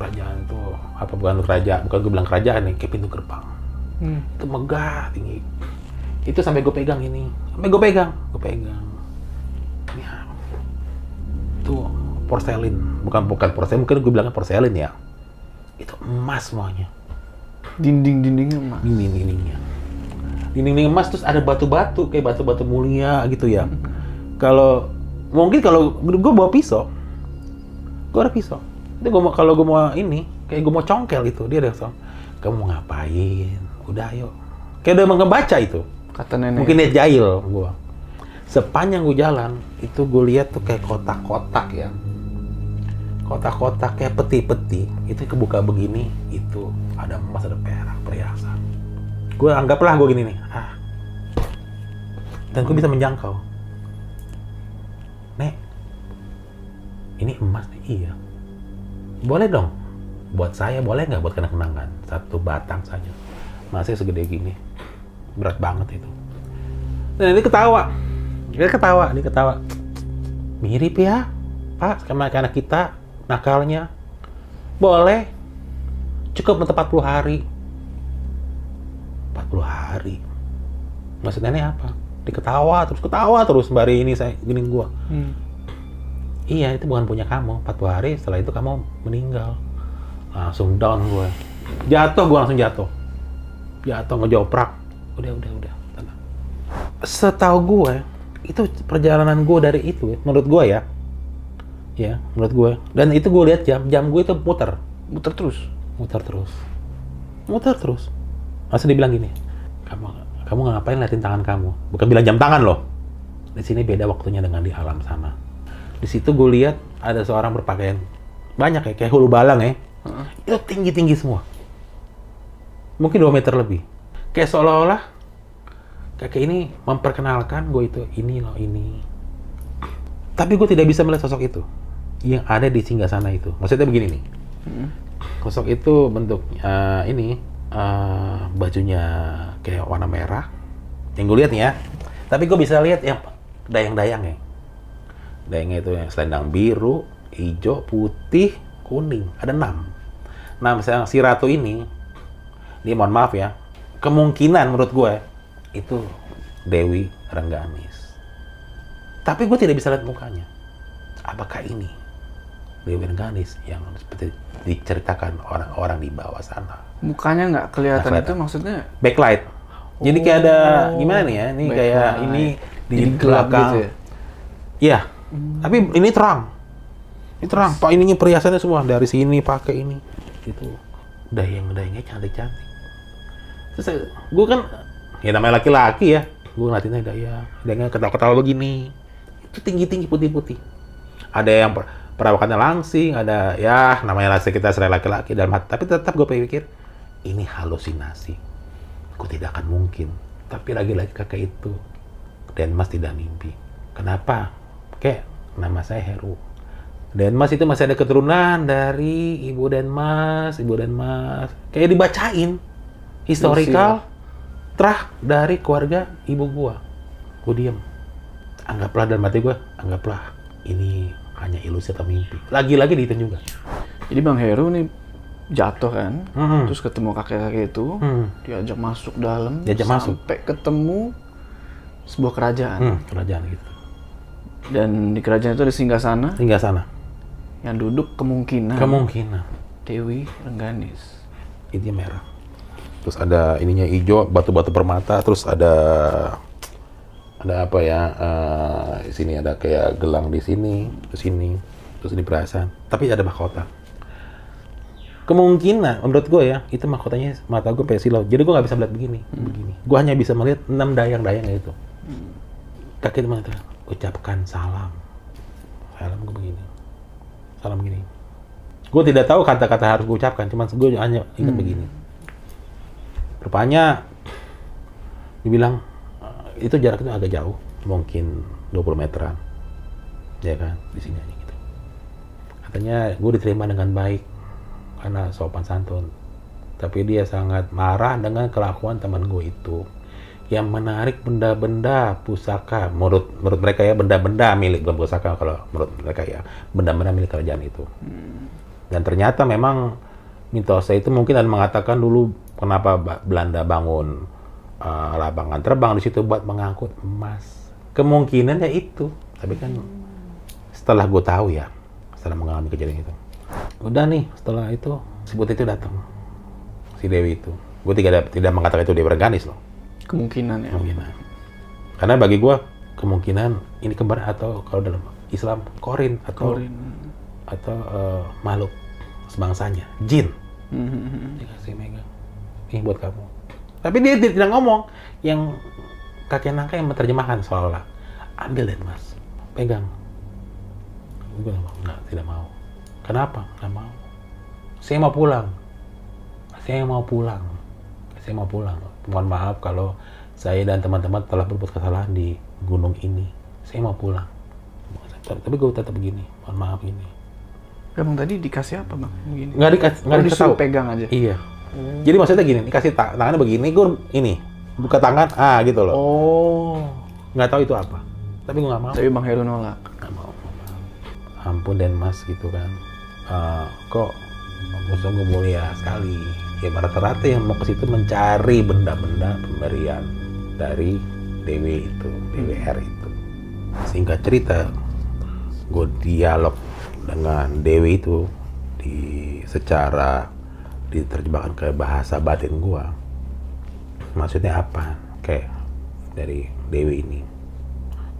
Kerajaan tuh apa bukan kerajaan? Bukan gue bilang kerajaan nih, kayak pintu gerbang. Hmm. Itu megah tinggi. Itu sampai gue pegang ini. Sampai gue pegang, gue pegang. Ini? Itu porselin, bukan bukan porselin, mungkin gue bilangnya porselin ya. Itu emas semuanya Dinding-dindingnya emas. dinding-dindingnya. Dinding-dinding emas terus ada batu-batu kayak batu-batu mulia gitu ya. Kalau mungkin kalau gue bawa pisau, gue ada pisau. Itu gue mau kalau gue mau ini kayak gue mau congkel itu dia udah langsung kamu mau ngapain? Udah ayo. Kayak udah ngebaca itu. Kata nenek. mungkin dia jahil gue sepanjang gue jalan itu gue lihat tuh kayak kotak-kotak ya. Kotak-kotak kayak peti-peti itu kebuka begini itu ada emas ada perak perhiasan. Gue anggaplah gue gini nih ah. Dan gue bisa menjangkau. Nek ini emas nih. Iya boleh dong. Buat saya boleh nggak buat kenang-kenangan? Satu batang saja. Masih segede gini. Berat banget itu. Dan ini ketawa. Dia ketawa dia ketawa. Mirip ya pak sama anak kita nakalnya. Boleh. Cukup untuk 40 hari. 40 hari? Maksud nenek apa? Diketawa terus ketawa terus sembari ini saya gini gua. Hmm. Iya itu bukan punya kamu. 40 hari setelah itu kamu meninggal. Langsung down gue. Jatuh gue langsung jatuh. Jatuh ngejoprak. Udah udah udah. Tenang. Setahu gue itu perjalanan gue dari itu menurut gue ya. Ya menurut gue. Dan itu gue lihat jam jam gue itu muter. Muter terus. muter terus. Muter terus. Masa dibilang gini kamu kamu ngapain liatin tangan kamu? Bukan bilang jam tangan loh. Di sini beda waktunya dengan di alam sana di situ gue lihat ada seorang berpakaian banyak ya kayak hulu balang ya Heeh. itu tinggi tinggi semua mungkin 2 meter lebih kayak seolah-olah kakek ini memperkenalkan gue itu ini loh ini tapi gue tidak bisa melihat sosok itu yang ada di singgah sana itu maksudnya begini nih Hmm. Sosok itu bentuk eh, ini eh, bajunya kayak warna merah. Yang gue lihat nih ya. Tapi gue bisa lihat yang dayang-dayang ya. Dayangnya itu yang selendang biru, hijau, putih, kuning. Ada enam. Nah, misalnya si ratu ini, dia mohon maaf ya, kemungkinan menurut gue itu Dewi Rengganis. Tapi gue tidak bisa lihat mukanya. Apakah ini Dewi Rengganis yang seperti diceritakan orang-orang di bawah sana? Mukanya nggak kelihatan, Nggak kelihatan. itu maksudnya Backlight. Jadi kayak ada Oh, gimana nih ya? Ini kayak ini di Jadi belakang. gitu ya? Iya. Tapi ini terang. Ini terang. Pak ininya perhiasannya semua dari sini pakai ini. Itu dayang-dayangnya cantik-cantik. Terus gue kan ya namanya laki-laki ya. Gue ngeliatinnya dayang, dayangnya ketawa-ketawa begini. Itu tinggi-tinggi putih-putih. Ada yang per- perawakannya langsing, ada ya namanya laki kita serai laki-laki dalam hati. Tapi tetap gue pikir ini halusinasi. Gue tidak akan mungkin. Tapi lagi-lagi kakak itu Denmas tidak mimpi. Kenapa? Kayak nama saya Heru. Denmas itu masih ada keturunan dari Ibu Denmas, Ibu Denmas. Kayak dibacain historical trah dari keluarga ibu gua. Gua diem. Anggaplah dalam hati gua, anggaplah ini hanya ilusi atau mimpi. Lagi-lagi dihitung juga. Jadi Bang Heru nih jatuh kan, Hmm. terus ketemu kakek-kakek itu, Hmm. diajak masuk dalam, Diajak masuk. sampai ketemu sebuah kerajaan. Hmm, kerajaan gitu. Dan di kerajaan itu ada singgah sana Hingga sana. yang duduk kemungkinan Kemungkinan Dewi Rengganis. ini merah. Terus ada ininya hijau, batu-batu permata, terus ada ada apa ya? eh, di sini ada kayak gelang di sini, di sini, terus ini perasaan. Tapi ada mahkota. Kemungkinan, menurut gue ya, itu mahkotanya mata gue kayak silau. Jadi gue nggak bisa melihat begini, begini. Gue hanya bisa melihat enam dayang-dayang itu. Kaki itu mengatakan, ucapkan salam. Salam gue begini. Salam begini. Gue tidak tahu kata-kata harus gue ucapkan, cuman gue hanya ingat begini. Rupanya dibilang eh, itu jarak itu agak jauh, mungkin 20 meteran. Ya kan, di sini aja gitu. Katanya gue diterima dengan baik karena sopan santun. Tapi dia sangat marah dengan kelakuan teman gue itu yang menarik benda-benda pusaka menurut menurut mereka ya benda-benda milik bukan pusaka kalau menurut mereka ya benda-benda milik kerajaan itu dan ternyata memang mitosnya itu mungkin ada mengatakan dulu kenapa Belanda bangun uh, lapangan terbang di situ buat mengangkut emas. Kemungkinan ya itu. Tapi kan setelah gue tahu ya, setelah mengalami kejadian itu. Udah nih, setelah itu si Putih itu datang. Si Dewi itu. Gue tidak tidak mengatakan itu Dewi Rengganis loh. Kemungkinan ya. Kemungkinan. Karena bagi gue kemungkinan ini kembar atau kalau dalam Islam korin atau Korin. atau eh, makhluk sebangsanya, jin. Mhm. Dikasih megang. Ini buat kamu. Tapi dia tidak ngomong. Yang kakek nangka yang menerjemahkan seolah-olah. Ambil dan mas, pegang. Gue bilang, enggak, tidak mau. Kenapa? Nggak mau. Saya mau pulang. Saya mau pulang. Saya mau pulang. Mohon maaf kalau saya dan teman-teman telah berbuat kesalahan di gunung ini. Saya mau pulang. Tapi gue tetap begini. Mohon maaf ini. Emang tadi dikasih apa bang? Begini. Nggak dikasih, nggak Oh, dikasih tahu. pegang aja. Iya. Jadi maksudnya gini, dikasih ta- tangannya begini, gue ini buka tangan, ah gitu loh. Oh. Nggak tahu itu apa. Tapi gue nggak mau. Tapi bang Heru nolak. Nggak mau. Ampun dan mas gitu kan. Eh, kok musuh gue mulia sekali. Ya rata-rata yang mau ke situ mencari benda-benda pemberian dari Dewi itu, DWR itu. Singkat cerita, gue dialog dengan Dewi itu di secara diterjemahkan ke bahasa batin gua. Maksudnya apa? Kayak dari Dewi ini.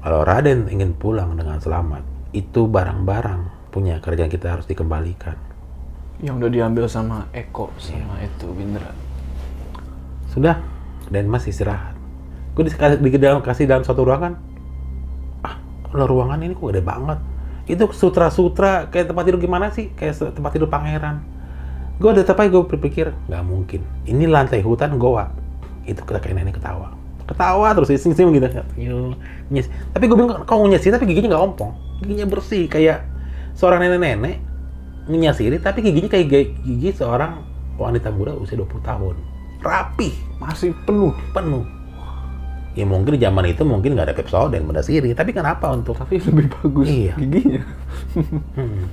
Kalau Raden ingin pulang dengan selamat itu barang-barang punya kerjaan kita harus dikembalikan Yang udah diambil sama Eko sama itu Bindra. sudah. Dan Mas istirahat. Gue di, di dalam kasih dalam suatu ruangan. Ah kalau ruangan ini kok gede banget. Itu sutra-sutra kayak tempat tidur gimana sih? Kayak tempat tidur pangeran. Gue ada tapi gue berpikir nggak mungkin. Ini lantai hutan goa. Itu kata kayak nenek ketawa. Ketawa terus sing sing gitu nyes. tapi gue bilang kau nyesir tapi giginya nggak ompong. Giginya bersih. Kayak seorang nenek-nenek nyasiri tapi giginya kayak gi- gigi seorang wanita muda usia 20 tahun rapih Masih penuh. penuh ya mungkin di zaman itu mungkin nggak ada Pepsodent mendasiri tapi kenapa untuk Tapi lebih bagus Iya. giginya. Hmm.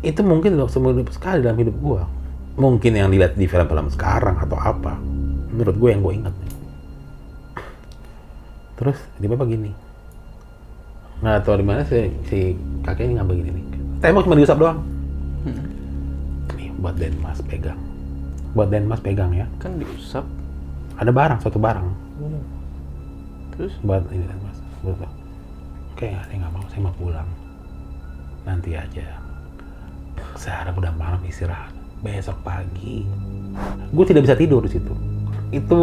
itu mungkin loh semua hidup sekali dalam hidup gua mungkin yang dilihat di film-film sekarang atau apa menurut gue yang gue ingat terus tiba-tiba gini nggak tahu di mana si, si kakek ini ngambil gini nih tembok cuma diusap doang buat Denmas pegang. Buat Denmas pegang ya. Kan diusap. ada barang suatu barang. Terus? Buat ini kan mas. Betul oke saya nggak mau saya mau pulang. Nanti aja. Sekarang udah malam istirahat. Besok pagi. Gue tidak bisa tidur di situ. Itu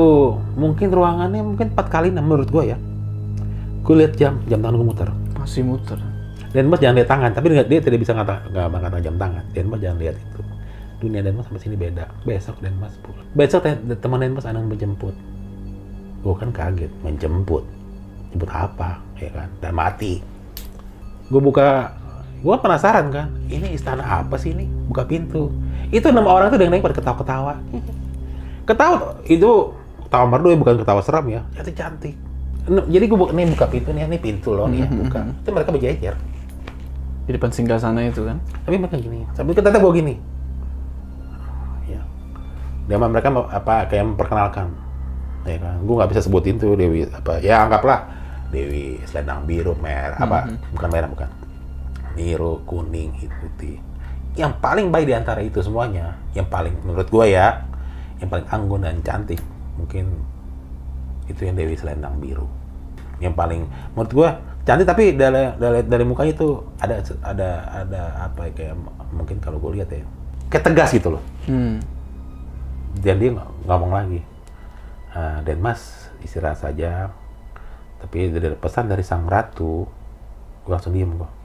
mungkin ruangannya mungkin empat kali enam menurut gue ya. Gue lihat jam jam tangan gue muter. Masih muter. dan mas jangan lihat tangan tapi dia, dia tidak bisa ngata nggak mengatakan jam tangan. Dan mas jangan lihat itu dunia dan mas sampai sini beda. Besok dan mas pulang besok te- teman dan mas anak menjemput. Gue kan kaget menjemput. Jemput apa ya kan? Dan mati. Gue buka gue penasaran kan ini istana apa sih ini? Buka pintu. Itu enam orang tuh dengan pada ketawa-ketawa. Ketawa itu ketawa merdu ya bukan ketawa seram ya. Cantik. Cantik jadi gue buka nih buka pintu nih ini pintu loh nih ya buka. Itu mereka berjejer. Di depan singgasana itu kan. tapi mereka gini sambil kita gue gini dia mereka apa kayak memperkenalkan. Ya kan? Gue nggak bisa sebutin tuh Dewi apa ya anggaplah Dewi selendang biru merah apa bukan merah bukan. Biru kuning hitam putih. Yang paling baik di antara itu semuanya yang paling menurut gue ya yang paling anggun dan cantik mungkin itu yang Dewi selendang biru. Yang paling menurut gua cantik tapi dari dari, dari mukanya itu ada ada ada apa ya, kayak mungkin kalau gue lihat ya kayak tegas gitu loh. Hmm. Dan dia ngomong lagi. Ah, dan mas istirahat saja. Tapi dari pesan dari sang ratu. Gue langsung diem gue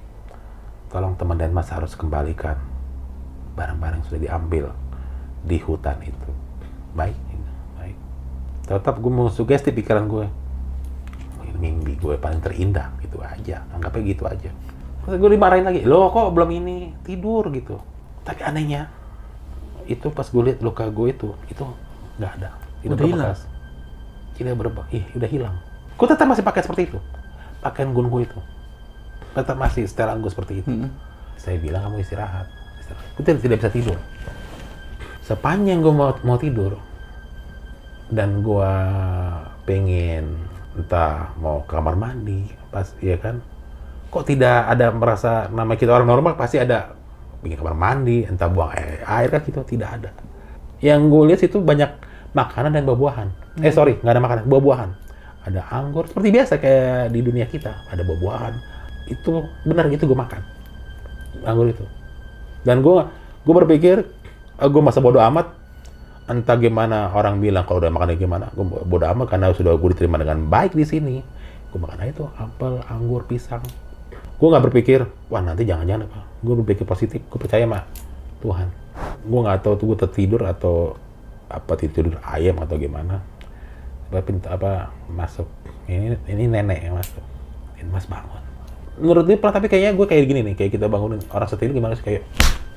tolong teman dan mas harus kembalikan barang-barang sudah diambil di hutan itu. Baik baik. Tetap gue mau sugesti pikiran gue mimpi gue paling terindah gitu aja. Anggapnya gitu aja. Terus gue dimarahin lagi. Lo kok belum ini? Tidur gitu. Tapi anehnya itu pas gue lihat luka gue itu itu nggak ada. Tidak Udah hilang? tidak berbekas ih udah hilang. Gue tetap masih pakai seperti itu. Pakaian gun gue itu. Tetap masih setelan gue seperti itu. Hmm. saya bilang kamu istirahat, istirahat. gue tidak, tidak bisa tidur. Sepanjang gue mau mau tidur dan gue pengen entah mau ke kamar mandi pas ya kan? Kok tidak ada merasa nama kita orang normal pasti ada bikin kamar mandi entah buang air, air kan gitu tidak ada. Yang gue lihat itu banyak makanan dan buah-buahan. Eh sorry nggak ada makanan buah-buahan. Ada anggur seperti biasa kayak di dunia kita. Ada buah-buahan. Itu benar gitu gue makan. Anggur itu. Dan gue gue berpikir gue masa bodoh amat. Entah gimana orang bilang kalau udah makan gimana gue bodoh amat karena sudah gue diterima dengan baik di sini. Gue makan aja tuh apel anggur pisang gue nggak berpikir wah nanti jangan-jangan apa gue berpikir positif gue percaya mah Tuhan. Gue nggak tahu tuh gue tertidur atau apa tidur ayam atau gimana. Apa pintu apa masuk. Ini ini nenek yang masuk. Ini mas bangun. Menurut dia pelan tapi kayaknya gue kayak gini nih kayak kita bangunin orang setir gimana sih kayak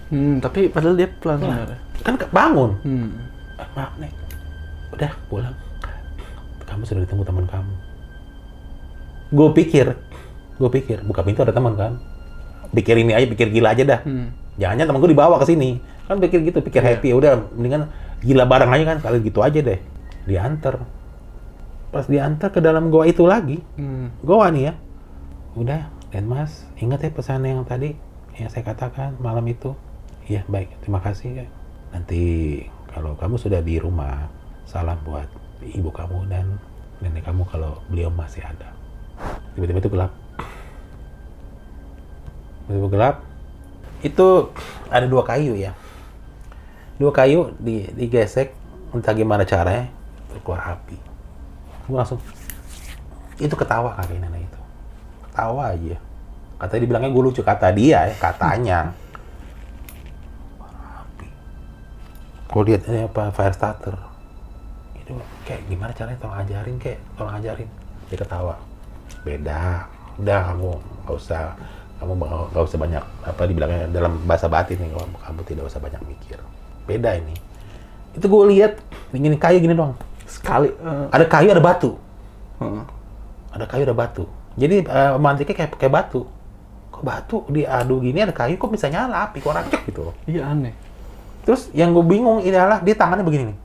Hmm, tapi padahal dia pelan sebenarnya. kan bangun. Hmm. "Ah, maaf nek udah pulang. Kamu sudah ditunggu teman kamu. Gue pikir gue pikir buka pintu ada teman kan. Pikir ini aja pikir gila aja dah. Hmm. jangan temen gue dibawa ke sini. Kan pikir gitu pikir happy. Udah mendingan gila bareng aja kan. Kali gitu aja deh. Diantar. Pas diantar ke dalam goa itu lagi Hmm. goa nih ya. Udah dan mas ingat ya pesan yang tadi yang saya katakan malam itu? Iya baik. Terima kasih. Ya nanti kalau kamu sudah di rumah salam buat ibu kamu dan nenek kamu kalau beliau masih ada. Tiba-tiba itu gelap tiba-tiba gelap. Itu ada dua kayu ya. Dua kayu di, digesek. Entah gimana caranya keluar api. Gue langsung itu ketawa kakek nenek itu. Ketawa aja. Katanya dibilangnya gue lucu kata dia ya katanya. Api. Gue lihat ini apa fire starter. Itu kayak gimana caranya tolong ajarin kayak tolong ajarin. Dia ketawa. Beda udah kamu nggak usah kamu nggak usah banyak apa dibilangnya dalam bahasa batin nih kamu, kamu tidak usah banyak mikir. Beda ini. Itu gue lihat ini kayu gini doang. Sekali. eh, ada kayu ada batu. Heeh. ada kayu ada batu. Jadi eh, mantiknya kayak kayak batu. Kok batu diadu gini ada kayu kok bisa nyala? Api kok rancak gitu loh. Iya aneh. terus yang gue bingung ini adalah dia tangannya begini nih.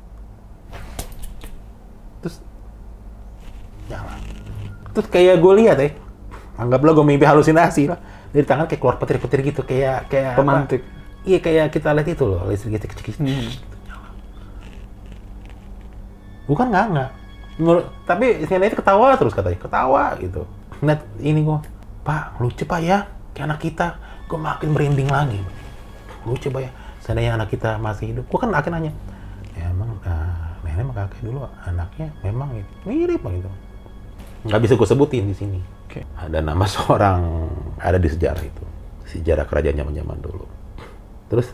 Terus nyala. Terus kayak gue lihat ya anggaplah gue mimpi halusinasi lah dari tangan kayak keluar petir-petir gitu kayak kayak apa? Pemantik. iya kayak kita lihat itu loh listrik gitu kecil Hmm. bukan nggak nggak Menurut, tapi nenek itu ketawa terus katanya ketawa gitu net ini gua pak lucu pak ya kayak anak kita gua makin merinding lagi lucu pak ya seandainya anak kita masih hidup gua kan akhirnya nanya ya emang ah, nenek sama kakek dulu anaknya memang gitu. mirip gitu nggak bisa gue sebutin di sini Oke. ada nama seorang ada di sejarah itu. Sejarah kerajaan zaman dulu. Terus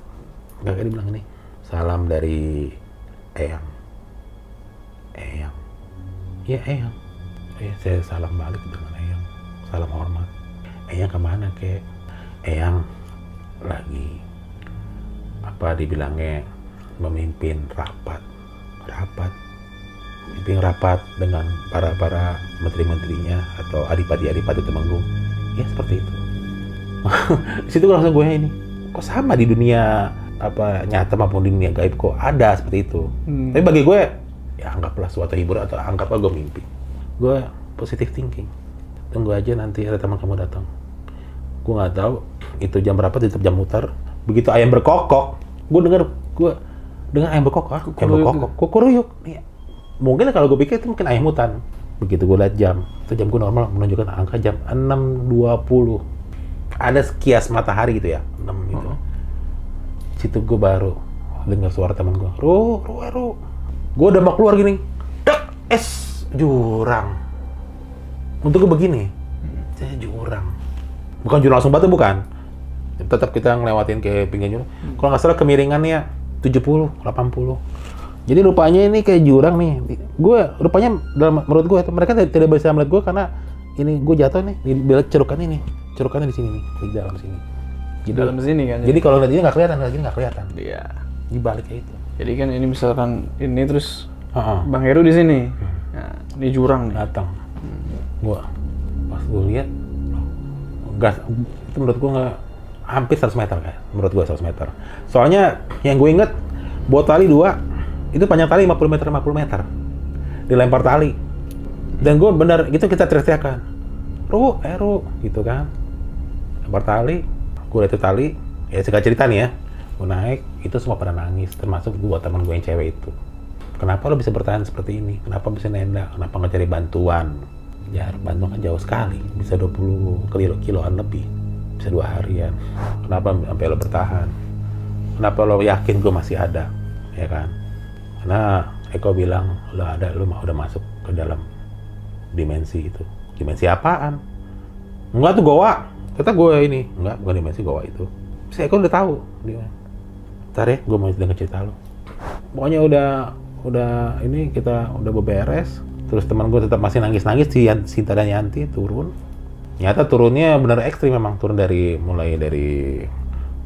kakek dibilang ini salam dari eyang. Eyang. Iya eyang. Iya, saya salam balik dengan eyang. Salam hormat. Eyang ke mana kek? Eyang lagi apa dibilangnya memimpin rapat. Rapat memimpin rapat dengan para para menteri-menterinya atau adipati-adipati Temenggung ya seperti itu. Di situ langsung gue ini kok sama di dunia apa nyata maupun di dunia gaib kok ada? Seperti itu. Hmm. tapi bagi gue ya anggaplah suatu hiburan atau anggaplah gue mimpi. Gue positive thinking. Tunggu aja nanti ada teman kamu datang. Gue nggak tahu itu jam berapa tetap jam mutar begitu ayam berkokok gue denger gue dengar ayam berkokok ayam berkokok kukuruyuk Iya. Mungkin kalau gue pikir itu mungkin ayam hutan begitu gue lihat jam. Itu jam gue normal menunjukkan angka jam 6.20 ada sekias matahari gitu ya 6 gitu. Oh. situ gue baru dengar suara teman gue. Ru ru ru. Gue udah mau keluar gini. Dak es jurang. Untuk gue begini. Saya jurang. Bukan jurang langsung batu bukan. Tetap kita ngelewatin ke pinggir jurang. Kalau nggak salah kemiringannya 70 80 jadi rupanya ini kayak jurang nih gue rupanya dalam menurut gue mereka tidak bisa melihat gue karena ini gue jatuh nih di balik cerukan ini cerukannya di sini nih di dalam sini Di dalam sini kan. jadi kalau lihat ini nggak kelihatan lihat ini nggak kelihatan Iya. di baliknya itu Jadi kan ini misalkan ini terus Heeh. Bang Heru di sini. Nah, di jurang nih. datang gua pas gua lihat gas itu menurut gua nggak hampir 100 meter kayak menurut gua 100 meter soalnya yang gue inget buat tali dua itu panjang tali 50 meter 50 meter. Dilempar tali. Dan gue benar itu kita teriak-teriakan. Ru eh gitu kan. Lempar tali gue lihat tali. Ya singkat cerita nih ya. Gue naik itu semua pada nangis termasuk dua teman gue yang cewek itu. Kenapa lo bisa bertahan seperti ini? Kenapa bisa nenda? Kenapa nggak cari bantuan? Jarak bantuan kan jauh sekali. Bisa 20 kilo kiloan lebih. Bisa dua harian. Kenapa sampai lo bertahan? Kenapa lo yakin gue masih ada? Ya kan? Karena Eko bilang, lo ada, lo mah udah masuk ke dalam dimensi itu. Dimensi apaan? Enggak tuh goa. Kata gue ini, enggak bukan dimensi goa itu. Si Eko udah tahu. Dia, Ntar ya, gue mau denger cerita lo. Pokoknya udah, udah ini kita udah beberes. Terus teman gue tetap masih nangis-nangis si Yan- Sinta dan Yanti turun. Nyata turunnya bener ekstrim memang turun dari mulai dari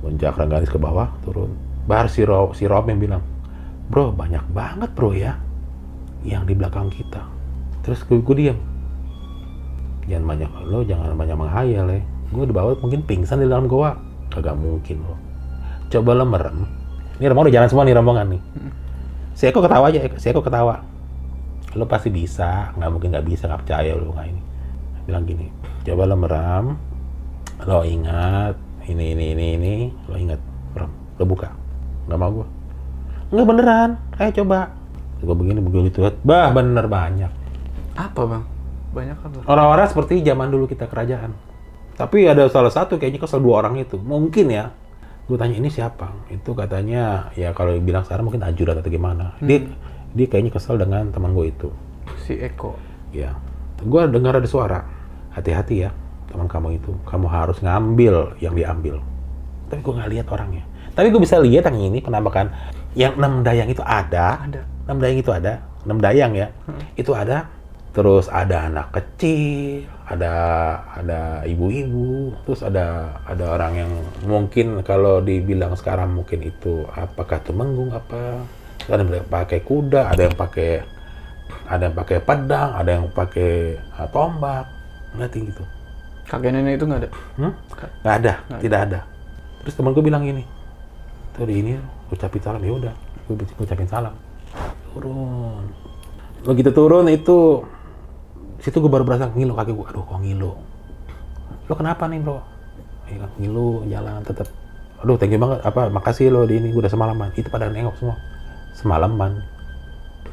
puncak Rengganis ke bawah turun. Bahar si Rob, si Rob yang bilang, bro banyak banget bro ya yang di belakang kita. Terus gue, gue diam. Jangan banyak lo jangan banyak menghayal ya. Gue di bawah mungkin pingsan di dalam goa. Kagak mungkin lo. Coba lo merem. Ini rombongan udah jalan semua nih rombongan nih. Si Eko ketawa aja, si Eko ketawa. Lo pasti bisa, nggak mungkin nggak bisa, nggak percaya lo nggak ini. Bilang gini, coba lo merem, lo ingat ini ini ini ini, lo ingat merem, lo buka, nggak mau gue. Nggak beneran, ayo coba. Gue begini begitu, bah bener banyak. Apa bang? Banyak apa? Orang-orang seperti zaman dulu kita kerajaan. Tapi ada salah satu kayaknya kesel dua orang itu. Mungkin ya. Gue tanya ini siapa? Itu katanya ya kalau bilang sekarang mungkin ajudan atau gimana. Dia dia kayaknya kesel dengan teman gue itu. Si Eko. Ya. Gue dengar ada suara. Hati-hati ya teman kamu itu. Kamu harus ngambil yang diambil. Tapi gue nggak lihat orangnya. Tapi gue bisa lihat yang ini penampakan yang enam dayang itu ada. Ada. enam dayang itu ada. enam dayang ya. Itu ada. Terus ada anak kecil, ada ada ibu-ibu, terus ada ada orang yang mungkin kalau dibilang sekarang mungkin itu apakah temenggung apa ada yang pakai kuda, ada yang pakai ada yang pakai pedang, ada yang pakai uh, tombak, ngerti gitu. Kakek nenek itu nggak ada. Hmm? Nggak ada, tidak ada. Terus temen gue bilang gini, tadi ini ucapin salam ya udah, gue ucapin salam. Turun. Begitu turun itu, situ gue baru berasa ngilu kaki gue, aduh kok ngilu. Lo kenapa nih bro? Ya, kan, ngilu jalan tetap. Aduh thank you banget, apa makasih lo di ini, gue udah semalaman. Itu pada nengok semua. Semalaman.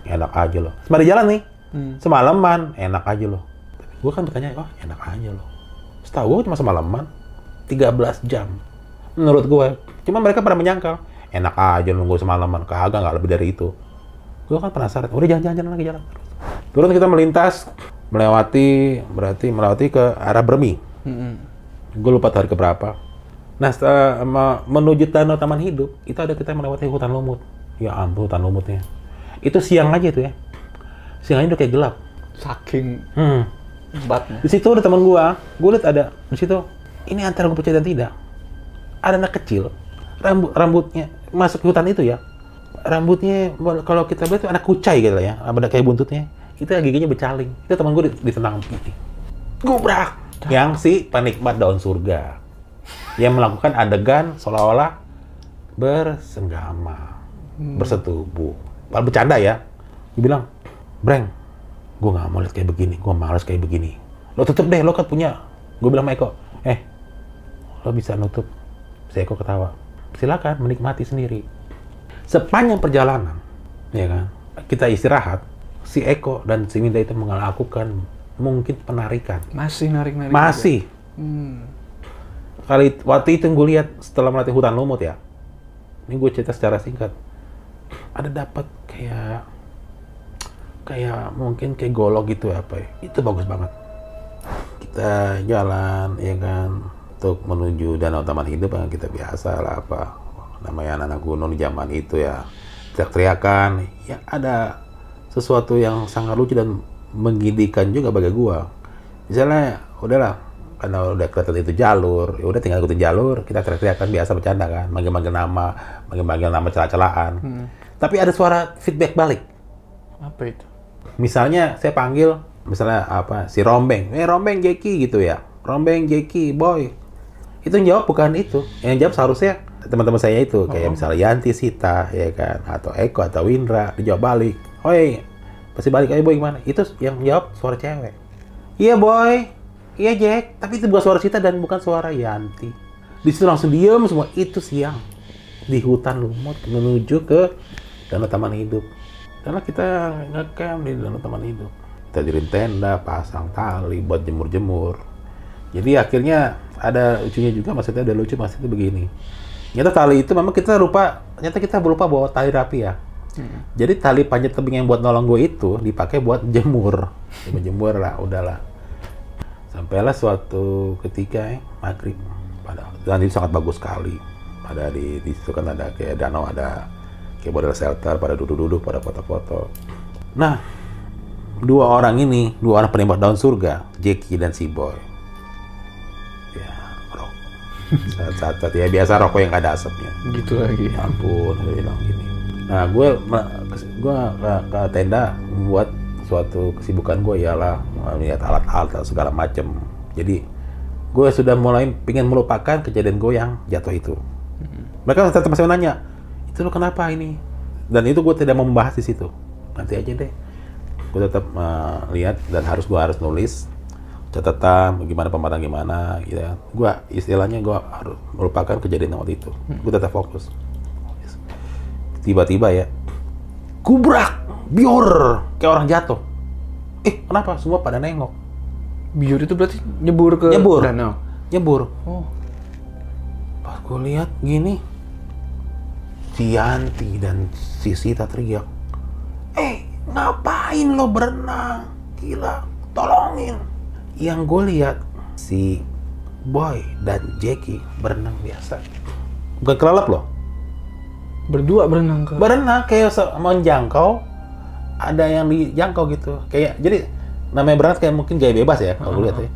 Enak aja lo. Sembari jalan nih, Hmm. semalaman, enak aja lo. Tapi gue kan bertanya, oh enak aja lo. Setahu gue cuma semalaman, 13 jam. Menurut gue, cuma mereka pada menyangkal, enak aja nunggu semalaman, kagak nggak lebih dari itu. Gue kan penasaran, udah jalan-jalan lagi jalan terus. Turun kita melintas, melewati, berarti melewati ke arah Bermi. Hmm. Gue lupa hari keberapa. Nah, setelah me- menuju Danau Taman Hidup, itu ada kita melewati hutan lumut. Ya ampun, hutan lumutnya. Itu siang aja itu ya. Siang aja udah kayak gelap. Saking Hmm. batnya. Di situ ada teman gua, gua lihat ada di situ. Ini antara gua percaya dan tidak. Ada anak kecil, rambut rambutnya masuk ke hutan itu ya. Rambutnya kalau kita lihat itu anak kucai gitu lah ya, ada kayak buntutnya. Itu giginya becaling. Itu teman gua ditendang gini. Gubrak. Yang si penikmat daun surga. Yang melakukan adegan seolah-olah bersenggama, bersetubuh. Padahal bercanda ya. Dia bilang, Breng, gue nggak mau lihat kayak begini, gue males kayak begini. Lo tutup deh, lo kan punya. Gue bilang sama Eko, eh, lo bisa nutup. Si Eko ketawa. Silakan menikmati sendiri. Sepanjang perjalanan, ya kan, kita istirahat, si Eko dan si Minda itu melakukan mungkin penarikan. Masih narik-narik. Masih. juga. Hmm. Kali waktu itu gue lihat setelah melatih hutan lumut ya, ini gue cerita secara singkat. Ada dapat kayak kayak mungkin kayak golok gitu apa ya. Itu bagus banget. Kita jalan ya kan untuk menuju danau taman hidup yang kita biasa lah apa namanya anak-anak gunung di zaman itu ya. Teriak-teriakan ya ada sesuatu yang sangat lucu dan menggidikan juga bagi gua. Misalnya udahlah karena udah kelihatan itu jalur ya udah tinggal ikutin jalur kita teriak-teriakan biasa bercanda kan manggil-manggil nama manggil-manggil nama celah-celahan tapi ada suara feedback balik. Apa itu? misalnya saya panggil misalnya apa si Rombeng. Eh Rombeng Jeki gitu ya. Rombeng Jeki boy itu yang jawab bukan itu. Yang jawab seharusnya teman-teman saya itu. Kayak misalnya Yanti Sita ya kan? Atau Eko atau Windra. Dijawab balik. Oi pasti balik. Ayo boy gimana? Itu yang jawab suara cewek. Iya boy. Iya Jack. Tapi itu bukan suara Sita dan bukan suara Yanti. Di situ langsung diem semua. Itu siang. Di hutan lumut menuju ke danau taman hidup. Karena kita ngecamp di danau taman hidup. Kita diriin tenda pasang tali buat jemur-jemur. Jadi akhirnya ada lucunya juga maksudnya ada lucu maksudnya begini Ternyata tali itu memang kita lupa, ternyata kita lupa bawa tali rapi ya. Jadi tali panjat tebing yang buat nolong gue itu dipakai buat jemur. Ya, Menjemur lah, udahlah. Sampailah suatu ketika eh, maghrib. Pada, dan itu sangat bagus sekali. Ada di, di situ kan ada kayak danau, ada kayak model shelter, pada duduk-duduk, pada foto-foto. Nah, dua orang ini, dua orang penembak daun surga, Jackie dan si Boy. Saat-saat ya biasa rokok yang gak ada asapnya. Gitu lagi. Ya ampun, dia bilang gini. Nah, gue gue ke, ke tenda membuat suatu kesibukan gue ialah melihat alat-alat segala macam. Jadi gue sudah mulai ingin melupakan kejadian gue yang jatuh itu. Mereka tetap masih nanya, itu lo kenapa ini? Dan itu gue tidak mau membahas di situ. Nanti aja deh. Gue tetap uh, lihat dan harus gue harus nulis catatan bagaimana pematang gimana gitu ya. Gue istilahnya gue harus melupakan kejadian waktu itu. Gue tetap fokus tiba-tiba ya kubrak bior kayak orang jatuh eh kenapa semua pada nengok Biur itu berarti nyebur ke Nyebur. danau. nyebur Oh. pas gue lihat gini si Yanti dan si Sita teriak eh ngapain lo berenang gila tolongin yang gue lihat si Boy dan Jackie berenang biasa. Bukan kelelep loh? Berdua berenang ke. berenang kayak menjangkau ada yang dijangkau gitu. Kayak jadi namanya berenang kayak mungkin gaya bebas ya kalau gue lihat ya.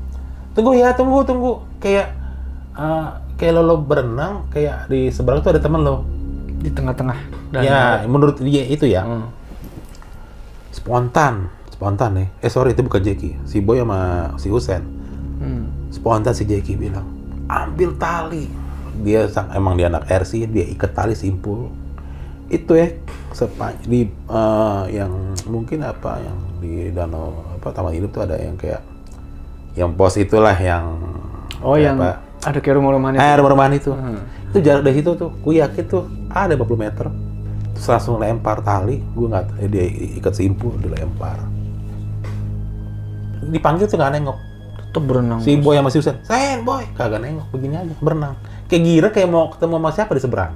Tunggu ya tunggu tunggu. Kayak eh, kayak lo, lo berenang kayak di seberang tuh ada temen lo. Di tengah-tengah. Ya menurut dia itu ya. Hmm. spontan spontan nih. Eh sorry itu bukan Jackie. Si Boy sama si Husen. Hmm. spontan si Jackie bilang ambil tali. Dia sang emang dia anak RC dia ikat tali simpul. Itu ya sepanjang di eh, yang mungkin apa yang di danau apa taman hidup tuh ada yang kayak yang pos itulah yang Oh yang apa, ada kayak rumah-rumahnya. eh rumah-rumahan itu Hmm. itu jarak dari situ tuh. Gue yakin tuh ada 50 meter. Terus langsung lempar tali. Gue nggak eh, dia ikat simpul dilempar dipanggil tuh nggak nengok. Tetep berenang. si boy sama si Husen sen boy. Kagak nengok begini aja berenang. Kayak gira kayak mau ketemu sama siapa di seberang.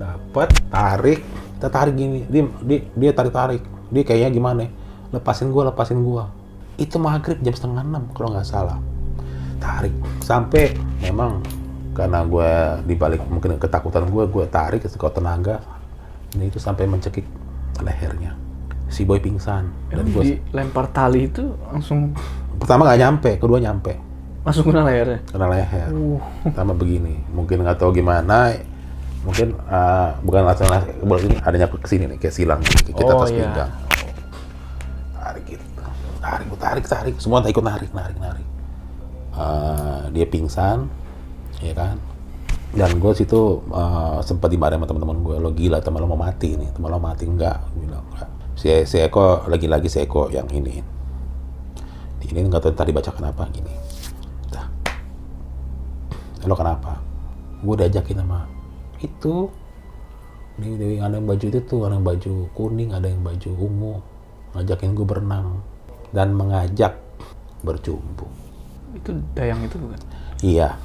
Dapat tarik. Kita tarik gini dia dia, dia tarik tarik dia kayaknya gimana ya, lepasin gua lepasin gua. Itu maghrib jam setengah enam kalau nggak salah. Tarik sampai memang karena gue dibalik mungkin ketakutan gue gue tarik sekuat tenaga. Ini itu sampai mencekik lehernya si boy pingsan. Dan gue dilempar tali itu langsung pertama nggak nyampe kedua nyampe. masuk kena lehernya. kena leher. Uh. sama begini mungkin nggak tahu gimana mungkin uh, bukan langsung langsung ini adanya ke sini nih kayak silang kita Oh, atas iya. pinggang. Tarik gitu tarik gua tarik tarik. Semua ikut narik narik narik. Uh, dia pingsan ya kan? Dan gue situ uh, sempat dimarahin sama teman-teman gue lo gila teman lo mau mati nih teman lo mati. Enggak Gua bilang enggak si, si Eko lagi-lagi si Eko yang ini. Ini nggak tahu tadi baca kenapa gini. Lo kenapa? Gue diajakin sama itu. Di, di- ada yang baju itu tuh ada yang baju kuning ada yang baju ungu. Ngajakin gue berenang dan mengajak berjumpu Itu dayang itu bukan? iya.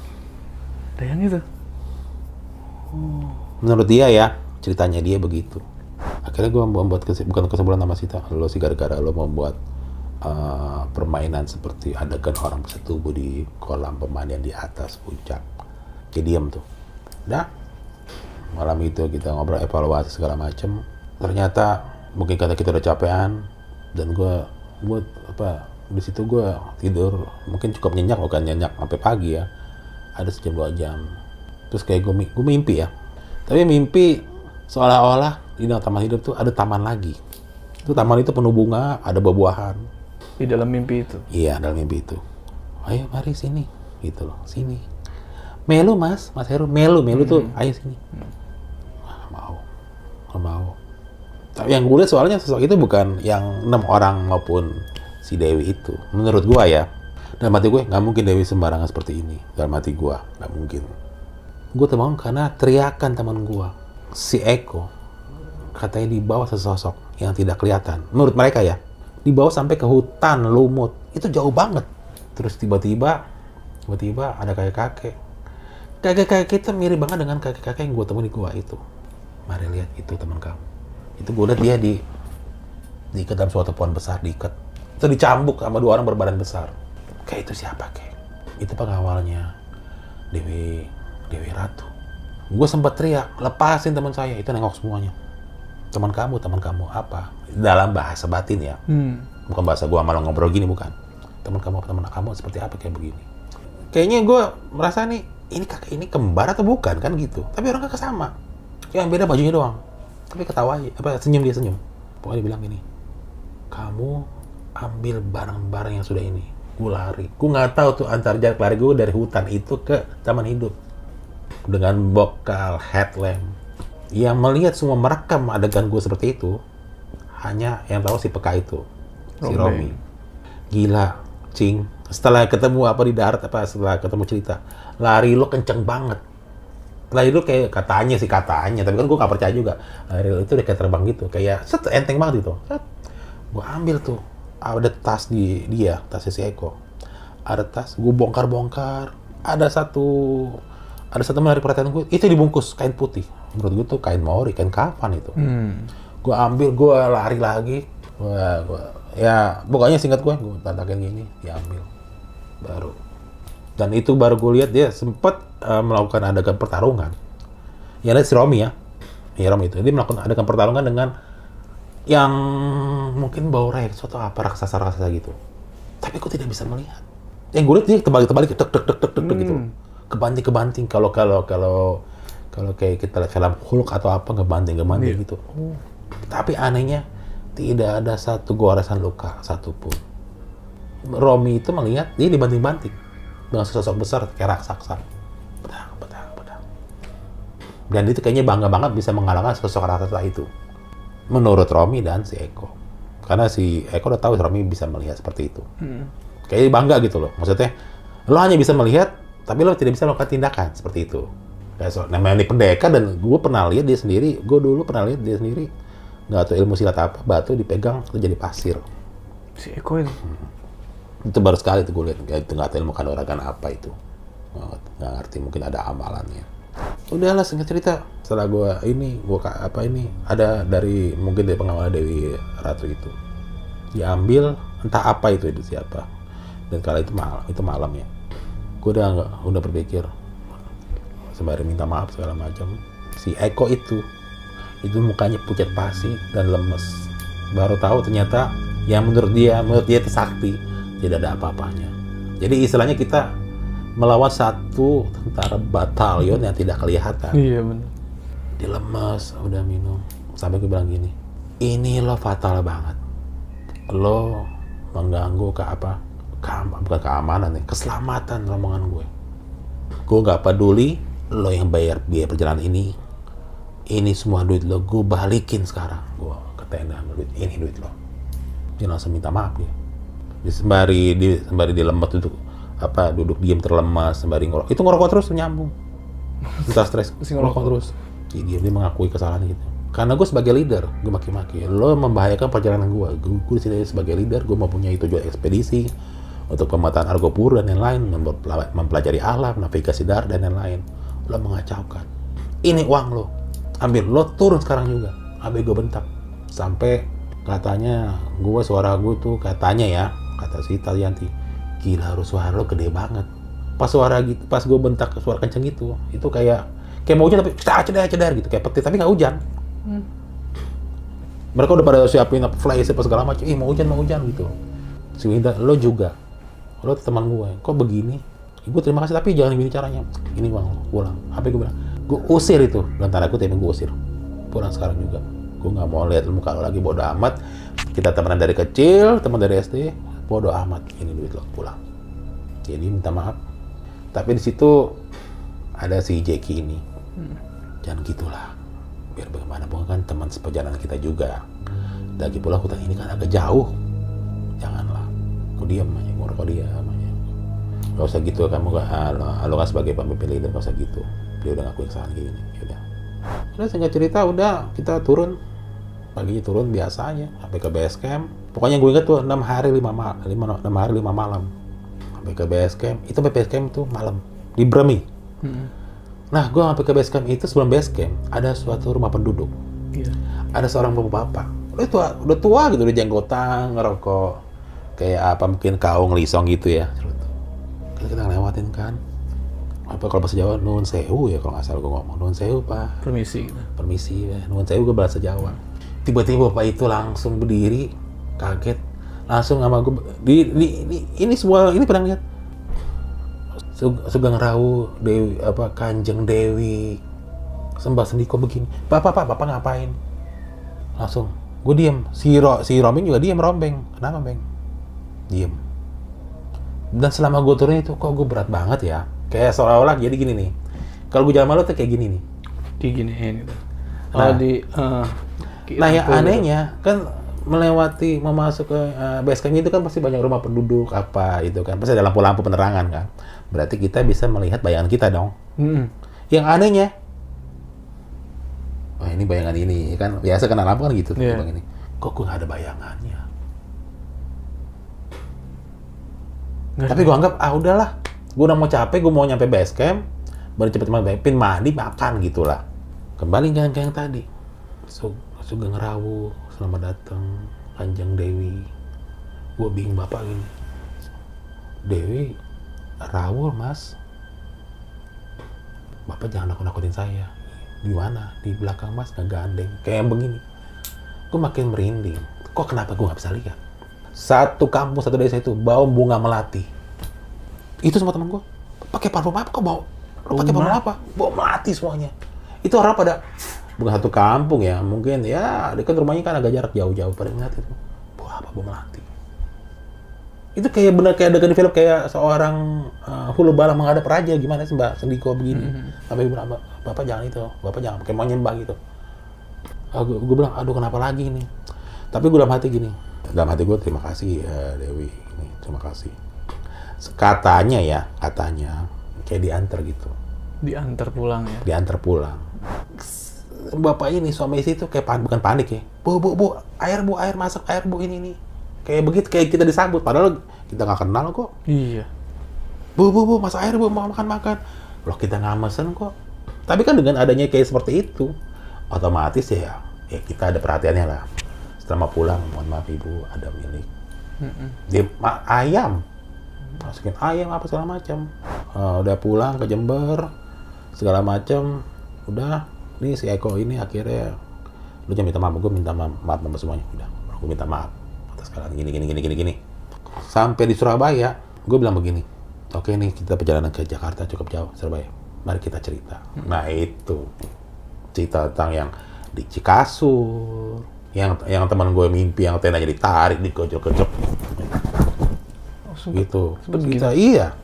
Dayang itu. menurut dia ya ceritanya dia begitu akhirnya gue membuat kesi- bukan kesimpulan sama Sita. Lo sih gara-gara lo membuat uh, permainan seperti adegan orang bersetubuh di kolam pemandian di atas puncak kayak diem tuh. Dah malam itu kita ngobrol evaluasi segala macem. Ternyata mungkin karena kita udah capean dan gue gue apa di situ gue tidur. Mungkin cukup nyenyak bukan nyenyak sampai pagi ya. Ada sejam dua jam. Terus kayak gue, gue mimpi ya. Tapi mimpi seolah-olah di dalam taman hidup tuh ada taman lagi. Itu taman itu penuh bunga ada buah-buahan. Di dalam mimpi itu. iya dalam mimpi itu. Ayo mari sini. Gitu loh sini. Melu mas. Mas Heru melu. Melu tuh ayo sini. Nggak mau. Nggak mau. Tapi yang gue lihat soalnya sosok itu bukan yang enam orang maupun si Dewi itu. Menurut gua ya. Dalam hati gue nggak mungkin Dewi sembarangan seperti ini. Dalam hati gua nggak mungkin. Gue terbangun karena teriakan teman gua si Eko katanya dibawa sesosok yang tidak kelihatan. Menurut mereka ya dibawa sampai ke hutan lumut itu jauh banget. Terus tiba-tiba tiba-tiba ada kayak kakek kakek-kakek kita mirip banget dengan kakek-kakek yang gue temuin di gua itu. Mari lihat itu teman kamu. Itu gue lihat dia di diikat dalam suatu pohon besar diikat itu dicambuk sama dua orang berbadan besar. Kayak itu siapa kayak itu pengawalnya Dewi Dewi Ratu. Gue sempat teriak lepasin teman saya. Itu nengok semuanya teman kamu teman kamu apa? Dalam bahasa batin ya. Hmm. bukan bahasa gua malah ngobrol gini bukan. Teman kamu teman kamu seperti apa kayak begini? Kayaknya gua merasa nih ini kakek ini kembar atau bukan? Kan gitu. Tapi orang kakek sama. Yang beda bajunya doang. Tapi ketawa aja apa senyum dia senyum. Pokoknya dia bilang gini kamu ambil barang-barang yang sudah ini gue lari. Gue nggak tahu tuh antar jarak lari gue dari hutan itu ke taman hidup. Dengan bokal headlamp yang melihat semua merekam adegan gue seperti itu hanya yang tahu si peka itu si Romi. Romi. Gila cing. Setelah ketemu apa di darat apa setelah ketemu cerita lari lo kenceng banget. Lari lo kayak katanya sih katanya tapi kan gue gak percaya juga. Lari lo itu udah kayak terbang gitu kayak set enteng banget set. Gue ambil tuh ada tas di dia tasnya si Eko. Ada tas gue bongkar bongkar ada satu ada satu menarik perhatian gue itu dibungkus kain putih menurut gue tuh kain maori kain kafan itu. Hmm. gue ambil gue lari lagi. Gua, gua, ya pokoknya singkat gue gue tantakin gini diambil. Baru. Dan itu baru gue lihat dia sempat eh, melakukan adegan pertarungan. Ya lihat si Romi ya. Ya Romi itu. Dia melakukan adegan pertarungan dengan yang mungkin bau Rex atau apa raksasa-raksasa gitu. Tapi gue tidak bisa melihat. Yang gue lihat dia terbalik-terbalik tek tek tek tek tek tek gitu. Kebanting kebanting kalau kalau kalau kalau kayak kita lihat film Hulk atau apa ngebanting ngebanting gitu. Tapi anehnya tidak ada satu goresan luka satupun Romi itu melihat dia dibanting-banting dengan sosok besar kayak raksasa. Pedang pedang pedang dan itu kayaknya bangga banget bisa mengalahkan sosok raksasa itu. Menurut Romi dan si Eko. Karena si Eko udah tahu Romi bisa melihat seperti itu. Hmm. kayaknya bangga gitu loh. Maksudnya lo hanya bisa melihat tapi lo tidak bisa melakukan tindakan seperti itu kayak so, namanya ini pendekar dan gue pernah lihat dia sendiri. Gue dulu pernah lihat dia sendiri. Nggak tahu ilmu silat apa batu dipegang itu jadi pasir. Si Eko itu. itu baru sekali tuh gue lihat. Nggak- itu nggak tahu ilmu kanuragan apa itu. Nggak nggak ngerti mungkin ada amalannya. Udahlah singkat cerita. Setelah gue ini gue apa ini ada dari mungkin dari pengawal Dewi Ratu itu. Diambil entah apa itu itu siapa. Dan kala itu malam itu malam ya. Gue udah nggak udah berpikir sembari minta maaf segala macam. Si Eko itu itu mukanya pucat pasi dan lemes. Baru tahu ternyata yang menurut dia menurut dia itu sakti. Tidak ada apa-apanya. Jadi istilahnya kita melawan satu tentara batalion yang tidak kelihatan. Iya benar. dia lemes udah minum. Sampai gue bilang gini ini lo fatal banget. Lo mengganggu ke apa? Keam- bukan keamanan nih keselamatan rombongan gue. Gue nggak peduli lo yang bayar biaya perjalanan ini ini semua duit lo gue balikin sekarang. Gue ke tenda ambil duit ini duit lo. Dia langsung minta maaf dia. Dia sembari di sembari dia lemot duduk apa duduk diam terlemas sembari ngorok. Itu ngorok terus nyambung. Kita stres. Masih ngorok terus. Dia diam dia mengakui kesalahan gitu. Karena gue sebagai leader gue maki-maki. Lo membahayakan perjalanan gue gue, gue di sini sebagai leader gue mempunyai tujuan ekspedisi untuk pemetaan Argopur dan lain-lain mempela- mempelajari alam navigasi darat dan lain-lain lo mengacaukan. Ini uang lo. Ambil. Lo turun sekarang juga. Ambil gue bentak. Sampai katanya gue suara gue tuh katanya ya kata si Talianti gila harus suara lo gede banget. Pas suara gitu pas gue bentak suara kenceng gitu itu kayak kayak mau hujan tapi cedar cedar gitu. Kayak petir tapi nggak hujan. Mereka udah pada siapin apa flash apa segala macam. Ih mau hujan mau hujan gitu. Si Winda lo juga. Lo teman gue kok begini gue terima kasih tapi jangan gini caranya. Ini bang pulang. Apa gue bilang? Gue usir itu. Dalam tanda kutip gue usir. Pulang sekarang juga. Gue nggak mau lihat muka lagi bodoh amat. Kita temenan dari kecil teman dari SD bodoh amat. Ini duit lo pulang. Jadi minta maaf. Tapi di situ ada si Jackie ini. Jangan gitulah. Biar bagaimanapun kan teman seperjalanan kita juga. Lagi pula hutan ini kan agak jauh. Janganlah. Aku diam aja ngorok diam. aja gak usah gitu kamu gak lo, kan sebagai pemimpin leader gak usah gitu dia udah ngakuin kesalahan gini yaudah terus singkat cerita udah kita turun pagi turun biasa aja sampai ke base camp pokoknya gue inget tuh enam hari lima malam lima enam hari lima malam sampai ke base camp itu sampai base camp tuh malam di Bremi Hmm. Nah, gue sampai ke base camp itu sebelum base camp ada suatu rumah penduduk. Iya. Ada seorang bapak-bapak. Udah tua, udah tua gitu, udah jenggotan, ngerokok. Kayak apa mungkin kaung lisong gitu ya. Kita, kita ngelewatin kan. Apa kalau bahasa Jawa nun sewu ya kalau nggak salah gue ngomong. Nun sewu pak. Permisi. Permisi ya, nun sewu gue bahasa Jawa. Tiba-tiba bapak itu langsung berdiri, kaget, langsung sama gue di, di, di- ini semua ini pernah lihat Sug- Sugeng Rawu Dewi apa Kanjeng Dewi sembah sendiko begini bapak pak bapak ngapain? Langsung gue diem. Si Ro, si Rombeng juga diem Rombeng. Kenapa Beng? Diem dan selama gue turun itu kok gue berat banget ya kayak seolah-olah jadi gini nih kalau gue jalan malu tuh kayak gini nih Diginiin gitu. Nah. Oh, di eh, Nah yang gitu. anehnya kan melewati mau masuk ke uh, base camp itu kan pasti banyak rumah penduduk apa itu kan pasti ada lampu-lampu penerangan kan berarti kita bisa melihat bayangan kita dong Mm-mm. yang anehnya wah ini bayangan ini kan biasa kena lampu kan gitu tuh, Iya. bang ini kok gue nggak ada bayangannya Nggak tapi gue anggap ah udahlah. Gue udah mau capek gue mau nyampe base camp baru cepet-cepet pin mandi makan gitulah. Kembali ke yang tadi. Su- Sugeng Rawu selamat datang Kanjeng Dewi. Gue bingung bapak gini. Dewi Rawu mas. Bapak jangan nakut-nakutin saya. Di mana di belakang mas nggak gandeng. Kayak yang begini. Gue makin merinding. Kok kenapa gue nggak bisa lihat satu kampung satu desa itu bau bunga melati. Itu semua teman gue pakai parfum apa kok bau lo pakai parfum apa? Bau melati semuanya. Itu orang pada bukan satu kampung ya mungkin ya dekat rumahnya kan agak jarak jauh-jauh pada ngeliat itu. Bau apa? Bau melati. Itu kayak bener kayak adegan di film kayak seorang uh, hulu balang menghadap raja. Gimana sih mbak? Sendiko begini. Sampai gue bilang "Bapak- jangan itu bapak jangan pakai mau nyembah gitu. Gue, gue bilang aduh kenapa lagi ini? Tapi gue dalam hati gini dalam hati gue terima kasih ya Dewi. Ini terima kasih. Katanya ya katanya kayak diantar gitu. Diantar pulang ya. diantar pulang. Bapak ini suami istri itu kayak pan- bukan panik ya. Bu bu bu air bu air masak air bu ini ini. Kayak begitu kayak kita disambut. Padahal kita nggak kenal kok. Iya. bu bu bu masak air bu mau makan makan. Loh kita nggak mesen kok. Tapi kan dengan adanya kayak seperti itu otomatis ya ya kita ada perhatiannya lah setelah mau pulang mohon maaf ibu ada milik. Mm-mm. dia ma- ayam. Masukin ayam apa segala macam. Eh, udah pulang ke Jember segala macam. Udah nih si Eko ini akhirnya lu jangan minta maaf gue minta ma- maaf sama semuanya. Udah aku minta maaf atas kalian gini gini gini gini gini. Sampai di Surabaya gue bilang begini oke nih kita perjalanan ke Jakarta cukup jauh Surabaya. Mari kita cerita. Nah itu. Cerita tentang yang di Cikasur yang yang teman gue mimpi yang tendanya ditarik dikejok-kejok gitu. sempet kita iya.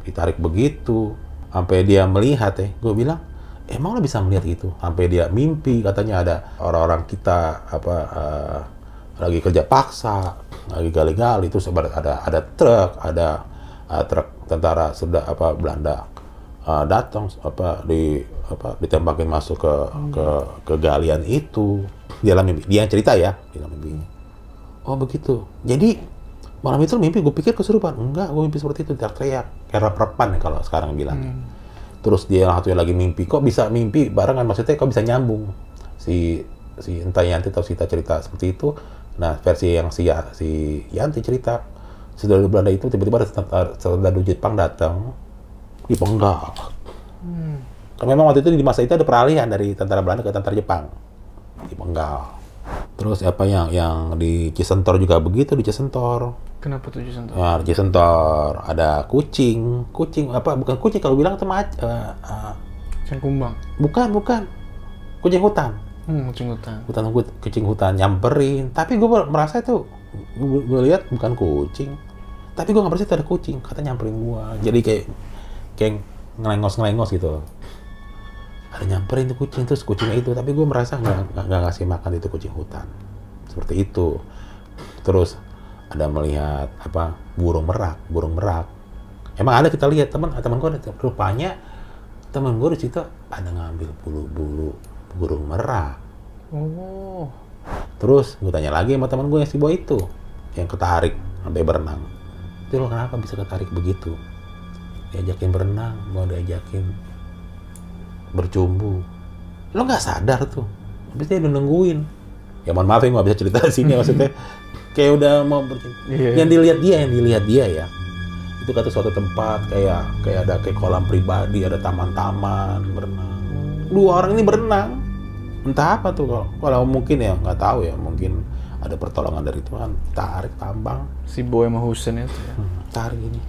Ditarik begitu. Sampai dia melihat ya gue bilang emang lo bisa melihat itu sampai dia mimpi katanya ada orang-orang kita apa eh, lagi kerja paksa lagi gali-gali terus ada ada ada truk ada eh, truk tentara sudah apa Belanda eh, datang apa di apa ditembakin masuk ke ke ke galian itu. Dia dalam mimpi. Dia yang cerita ya di dalam mimpi oh begitu. Jadi malam itu mimpi gue pikir kesurupan enggak gue mimpi seperti itu. Teriak-teriak kayak rep-repan ya kalau sekarang bilang terus dia satunya lagi mimpi. Kok bisa mimpi barengan? Maksudnya kok bisa nyambung? Si si entah Yanti atau Sita cerita seperti itu. Nah versi yang si Ya- si Yanti cerita saudara Belanda itu tiba-tiba ada saudara Jepang datang dipenggal karena memang waktu itu di masa itu ada peralihan dari tentara Belanda ke tentara Jepang dipenggal terus apa yang yang di Cisentor juga begitu di Cisentor Kenapa tujuh sentuh? Ya, di Sentor ada kucing, kucing apa? Bukan kucing kalau bilang teman, Yang kumbang. bukan bukan kucing hutan, Hmm, kucing hutan. hutan kucing hutan nyamperin. Tapi gue merasa itu gue lihat bukan kucing, tapi gue nggak itu ada kucing, kata nyamperin gue. Jadi kayak kayak ngelengos ngelengos gitu. Ada nyamperin tuh kucing terus kucingnya itu, tapi gue merasa nggak nggak- ngasih makan itu kucing hutan, seperti itu. Terus ada melihat apa burung merak, burung merak. Emang ada kita lihat teman teman gue ada rupanya teman gue di situ ada ngambil bulu-bulu burung merak. Oh. Terus gue tanya lagi sama teman gue yang si boy itu yang ketarik sampai berenang. Itu lo kenapa bisa ketarik begitu? Diajakin berenang, mau diajakin bercumbu lo nggak sadar tuh. Habis dia udah nungguin. Ya mohon maaf ya nggak bisa cerita di sini maksudnya. Kayak udah mau bercumbu Iya. yang dilihat dia yang dilihat dia ya. Itu kata suatu tempat kayak kayak ada kayak kolam pribadi ada taman-taman berenang. Dua orang ini berenang. Entah apa tuh kalau kalau mungkin ya nggak tahu ya mungkin ada pertolongan dari Tuhan. Tarik tambang. Si Boy sama Husen itu ya. Hmm, tarik ini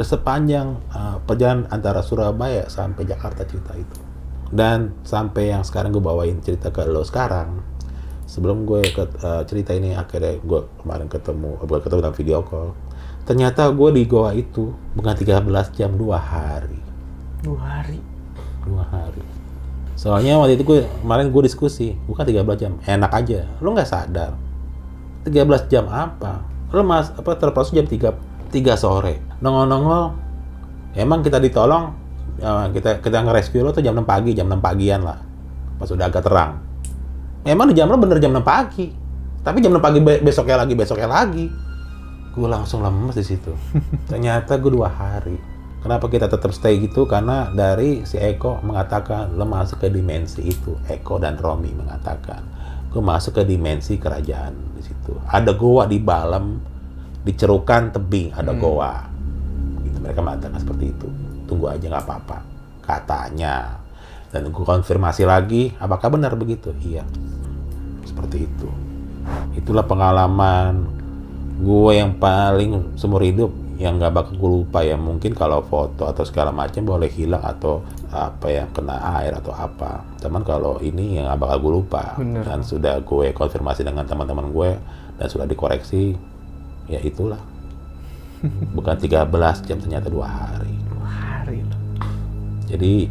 sepanjang uh, perjalanan antara Surabaya sampai Jakarta cerita itu. Dan sampai yang sekarang gue bawain cerita ke lo sekarang sebelum gue ke, uh, cerita ini akhirnya gue kemarin ketemu gue ketemu dalam video call. Ternyata gue di goa itu bukan 13 jam dua hari. Dua hari. dua hari. Soalnya waktu itu gue kemarin gue diskusi bukan 13 jam enak aja. Lo nggak sadar 13 jam apa? Lo mas apa terpaksa jam 3 3 sore. Nongol-nongol emang kita ditolong eh, kita kita nge-rescue lo tuh jam 6 pagi jam 6 pagian lah pas udah agak terang. Emang di jam lo bener jam 6 pagi tapi jam 6 pagi be- besoknya lagi besoknya lagi. Gue langsung lemes di situ. Ternyata gue dua hari. Kenapa kita tetap stay gitu? Karena dari si Eko mengatakan lo masuk ke dimensi itu. Eko dan Romi mengatakan gue masuk ke dimensi kerajaan di situ. Ada goa di Dicerukan tebing ada goa. Gitu mereka mengatakan seperti itu. Tunggu aja nggak apa-apa katanya. Dan gue konfirmasi lagi apakah benar begitu? Iya seperti itu. Itulah pengalaman gue yang paling seumur hidup yang nggak bakal gue lupa ya. Mungkin kalau foto atau segala macam boleh hilang atau apa ya kena air atau apa. Cuman kalau ini yang nggak bakal gue lupa. Bener. dan sudah gue konfirmasi dengan teman-teman gue dan sudah dikoreksi ya itulah bukan 13 jam ternyata dua hari Dua hari loh. jadi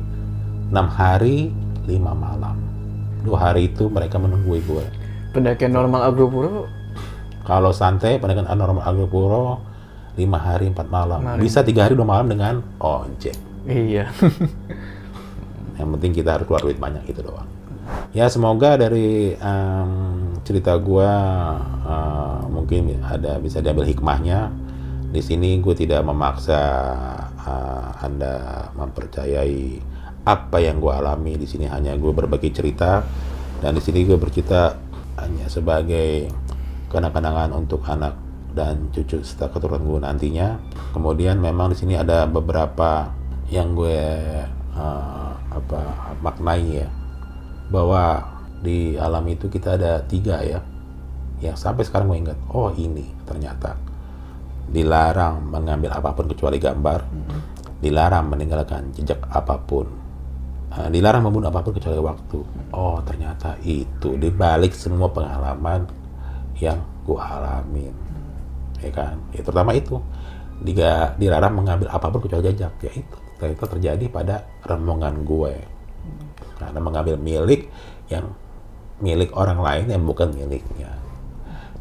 enam hari lima malam dua hari itu mereka menunggu gue Pendakian normal Agropuro Kalau santai, pendakian normal Agropuro, lima hari empat malam. Kemarin. Bisa tiga hari dua malam dengan ojek. Iya. Yang penting kita harus keluar duit banyak itu doang. Ya semoga dari em, cerita gua eh, mungkin ada bisa diambil hikmahnya. Di sini gue tidak memaksa eh, anda mempercayai apa yang gue alami. Di sini hanya gue berbagi cerita dan di sini gue bercerita hanya sebagai kenang-kenangan untuk anak dan cucu serta keturunan gue nantinya. Kemudian memang di sini ada beberapa yang gue eh, apa maknai ya bahwa di alam itu kita ada tiga ya. Yang sampai sekarang gue ingat oh ini ternyata. Dilarang mengambil apa pun kecuali gambar. Dilarang meninggalkan jejak apa pun. Eh, dilarang membunuh apa pun kecuali waktu. Oh ternyata itu. Dibalik semua pengalaman yang gue alamin. Ya kan? Ya terutama itu. Diga, dilarang mengambil apa pun kecuali jejak. Ya itu ternyata terjadi pada rombongan gue karena mengambil milik yang milik orang lain yang bukan miliknya.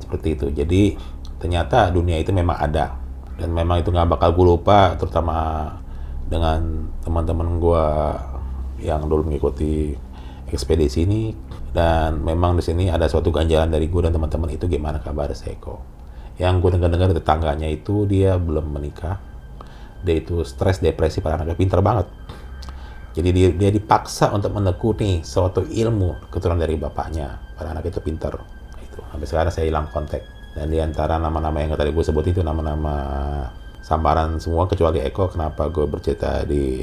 Seperti itu. Jadi ternyata dunia itu memang ada. Dan memang itu nggak bakal gue lupa terutama dengan teman-teman gue yang dulu mengikuti ekspedisi ini. Dan memang di sini ada suatu ganjalan dari gue dan teman-teman itu gimana kabar Seko. Yang gue dengar-dengar tetangganya itu dia belum menikah. Dia itu stres depresi pada anaknya pinter banget jadi dia, dia dipaksa untuk menekuni suatu ilmu keturunan dari bapaknya. Pada anak itu pinter itu. Sampai sekarang saya hilang kontak. Dan di antara nama-nama yang tadi gue sebut itu nama-nama sambaran semua kecuali Eko kenapa gue bercerita di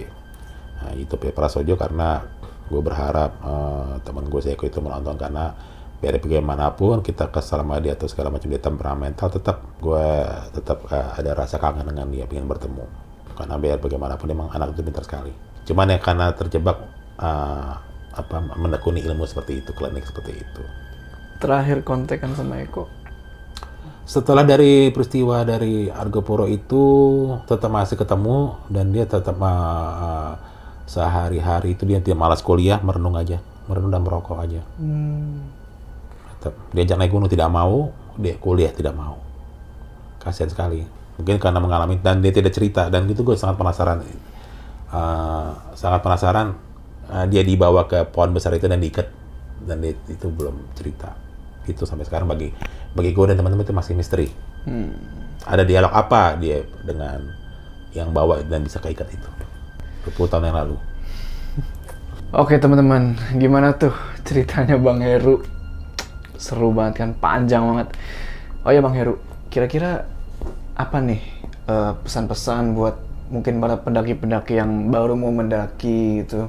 uh, YouTube ya Prasojo? Karena gue berharap uh, teman gue si Eko itu menonton. Karena biar bagaimanapun kita kesal sama dia atau segala macam dia temperamental tetap gue tetap uh, ada rasa kangen dengan dia pengen bertemu karena biar bagaimanapun emang anak itu pintar sekali. Cuman ya karena terjebak uh, apa menekuni ilmu seperti itu klinik seperti itu. Terakhir kontekan sama Eko. setelah dari peristiwa dari Argopuro itu tetap masih ketemu dan dia tetap uh, sehari-hari itu dia tidak malas kuliah merenung aja. Merenung dan merokok aja. Hmm. tetap diajak naik gunung tidak mau dia kuliah tidak mau. Kasihan sekali mungkin karena mengalami dan dia tidak cerita dan itu gue sangat penasaran Uh, sangat penasaran uh, dia dibawa ke pohon besar itu dan diikat dan dia, itu belum cerita itu sampai sekarang bagi bagi gue dan teman-teman itu masih misteri Hmm. ada dialog apa dia dengan yang bawa dan bisa keikat itu 20 tahun yang lalu Oke teman-teman, gimana tuh ceritanya Bang Heru? Seru banget kan, panjang banget. Oh ya Bang Heru, kira-kira apa nih eh, pesan-pesan buat mungkin para pendaki-pendaki yang baru mau mendaki gitu?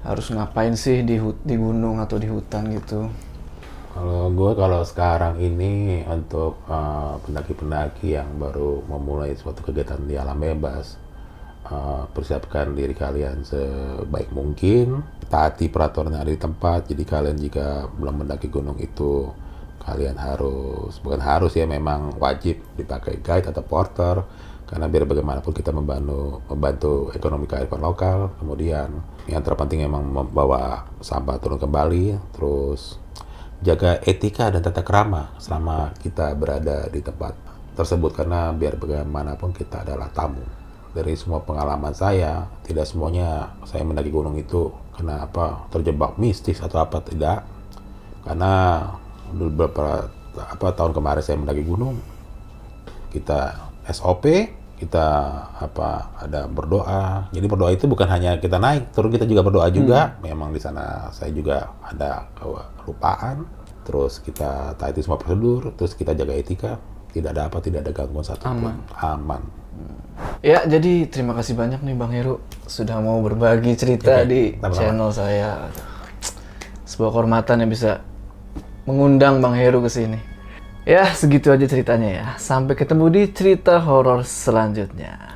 Harus ngapain sih di, di gunung atau di hutan gitu? Kalau gue kalau sekarang ini untuk eh, pendaki-pendaki yang baru memulai suatu kegiatan di alam bebas, eh, persiapkan diri kalian sebaik mungkin, taati peraturan yang ada di tempat. Jadi kalian jika belum mendaki gunung itu, kalian harus bukan harus ya memang wajib dipakai guide atau porter karena biar bagaimanapun kita membantu membantu ekonomi kearifan lokal. Kemudian yang terpenting memang membawa sampah turun kembali, terus jaga etika dan tata krama selama kita berada di tempat tersebut karena biar bagaimanapun kita adalah tamu. Dari semua pengalaman saya, tidak semuanya saya mendaki gunung itu kenapa terjebak mistis atau apa tidak. Karena beberapa apa tahun kemarin saya mendaki gunung, kita SOP, kita apa ada berdoa. Jadi berdoa itu bukan hanya kita naik, turun kita juga berdoa juga. Memang di sana saya juga ada kelupaan. Terus kita taati semua prosedur, terus kita jaga etika. Tidak ada apa, tidak ada gangguan satu Aman. Aman. Ya, jadi terima kasih banyak nih Bang Heru sudah mau berbagi cerita Oke, di sama-sama. channel saya. Sebuah kehormatan yang bisa mengundang Bang Heru ke sini. Ya, segitu aja ceritanya ya. Sampai ketemu di cerita horor selanjutnya.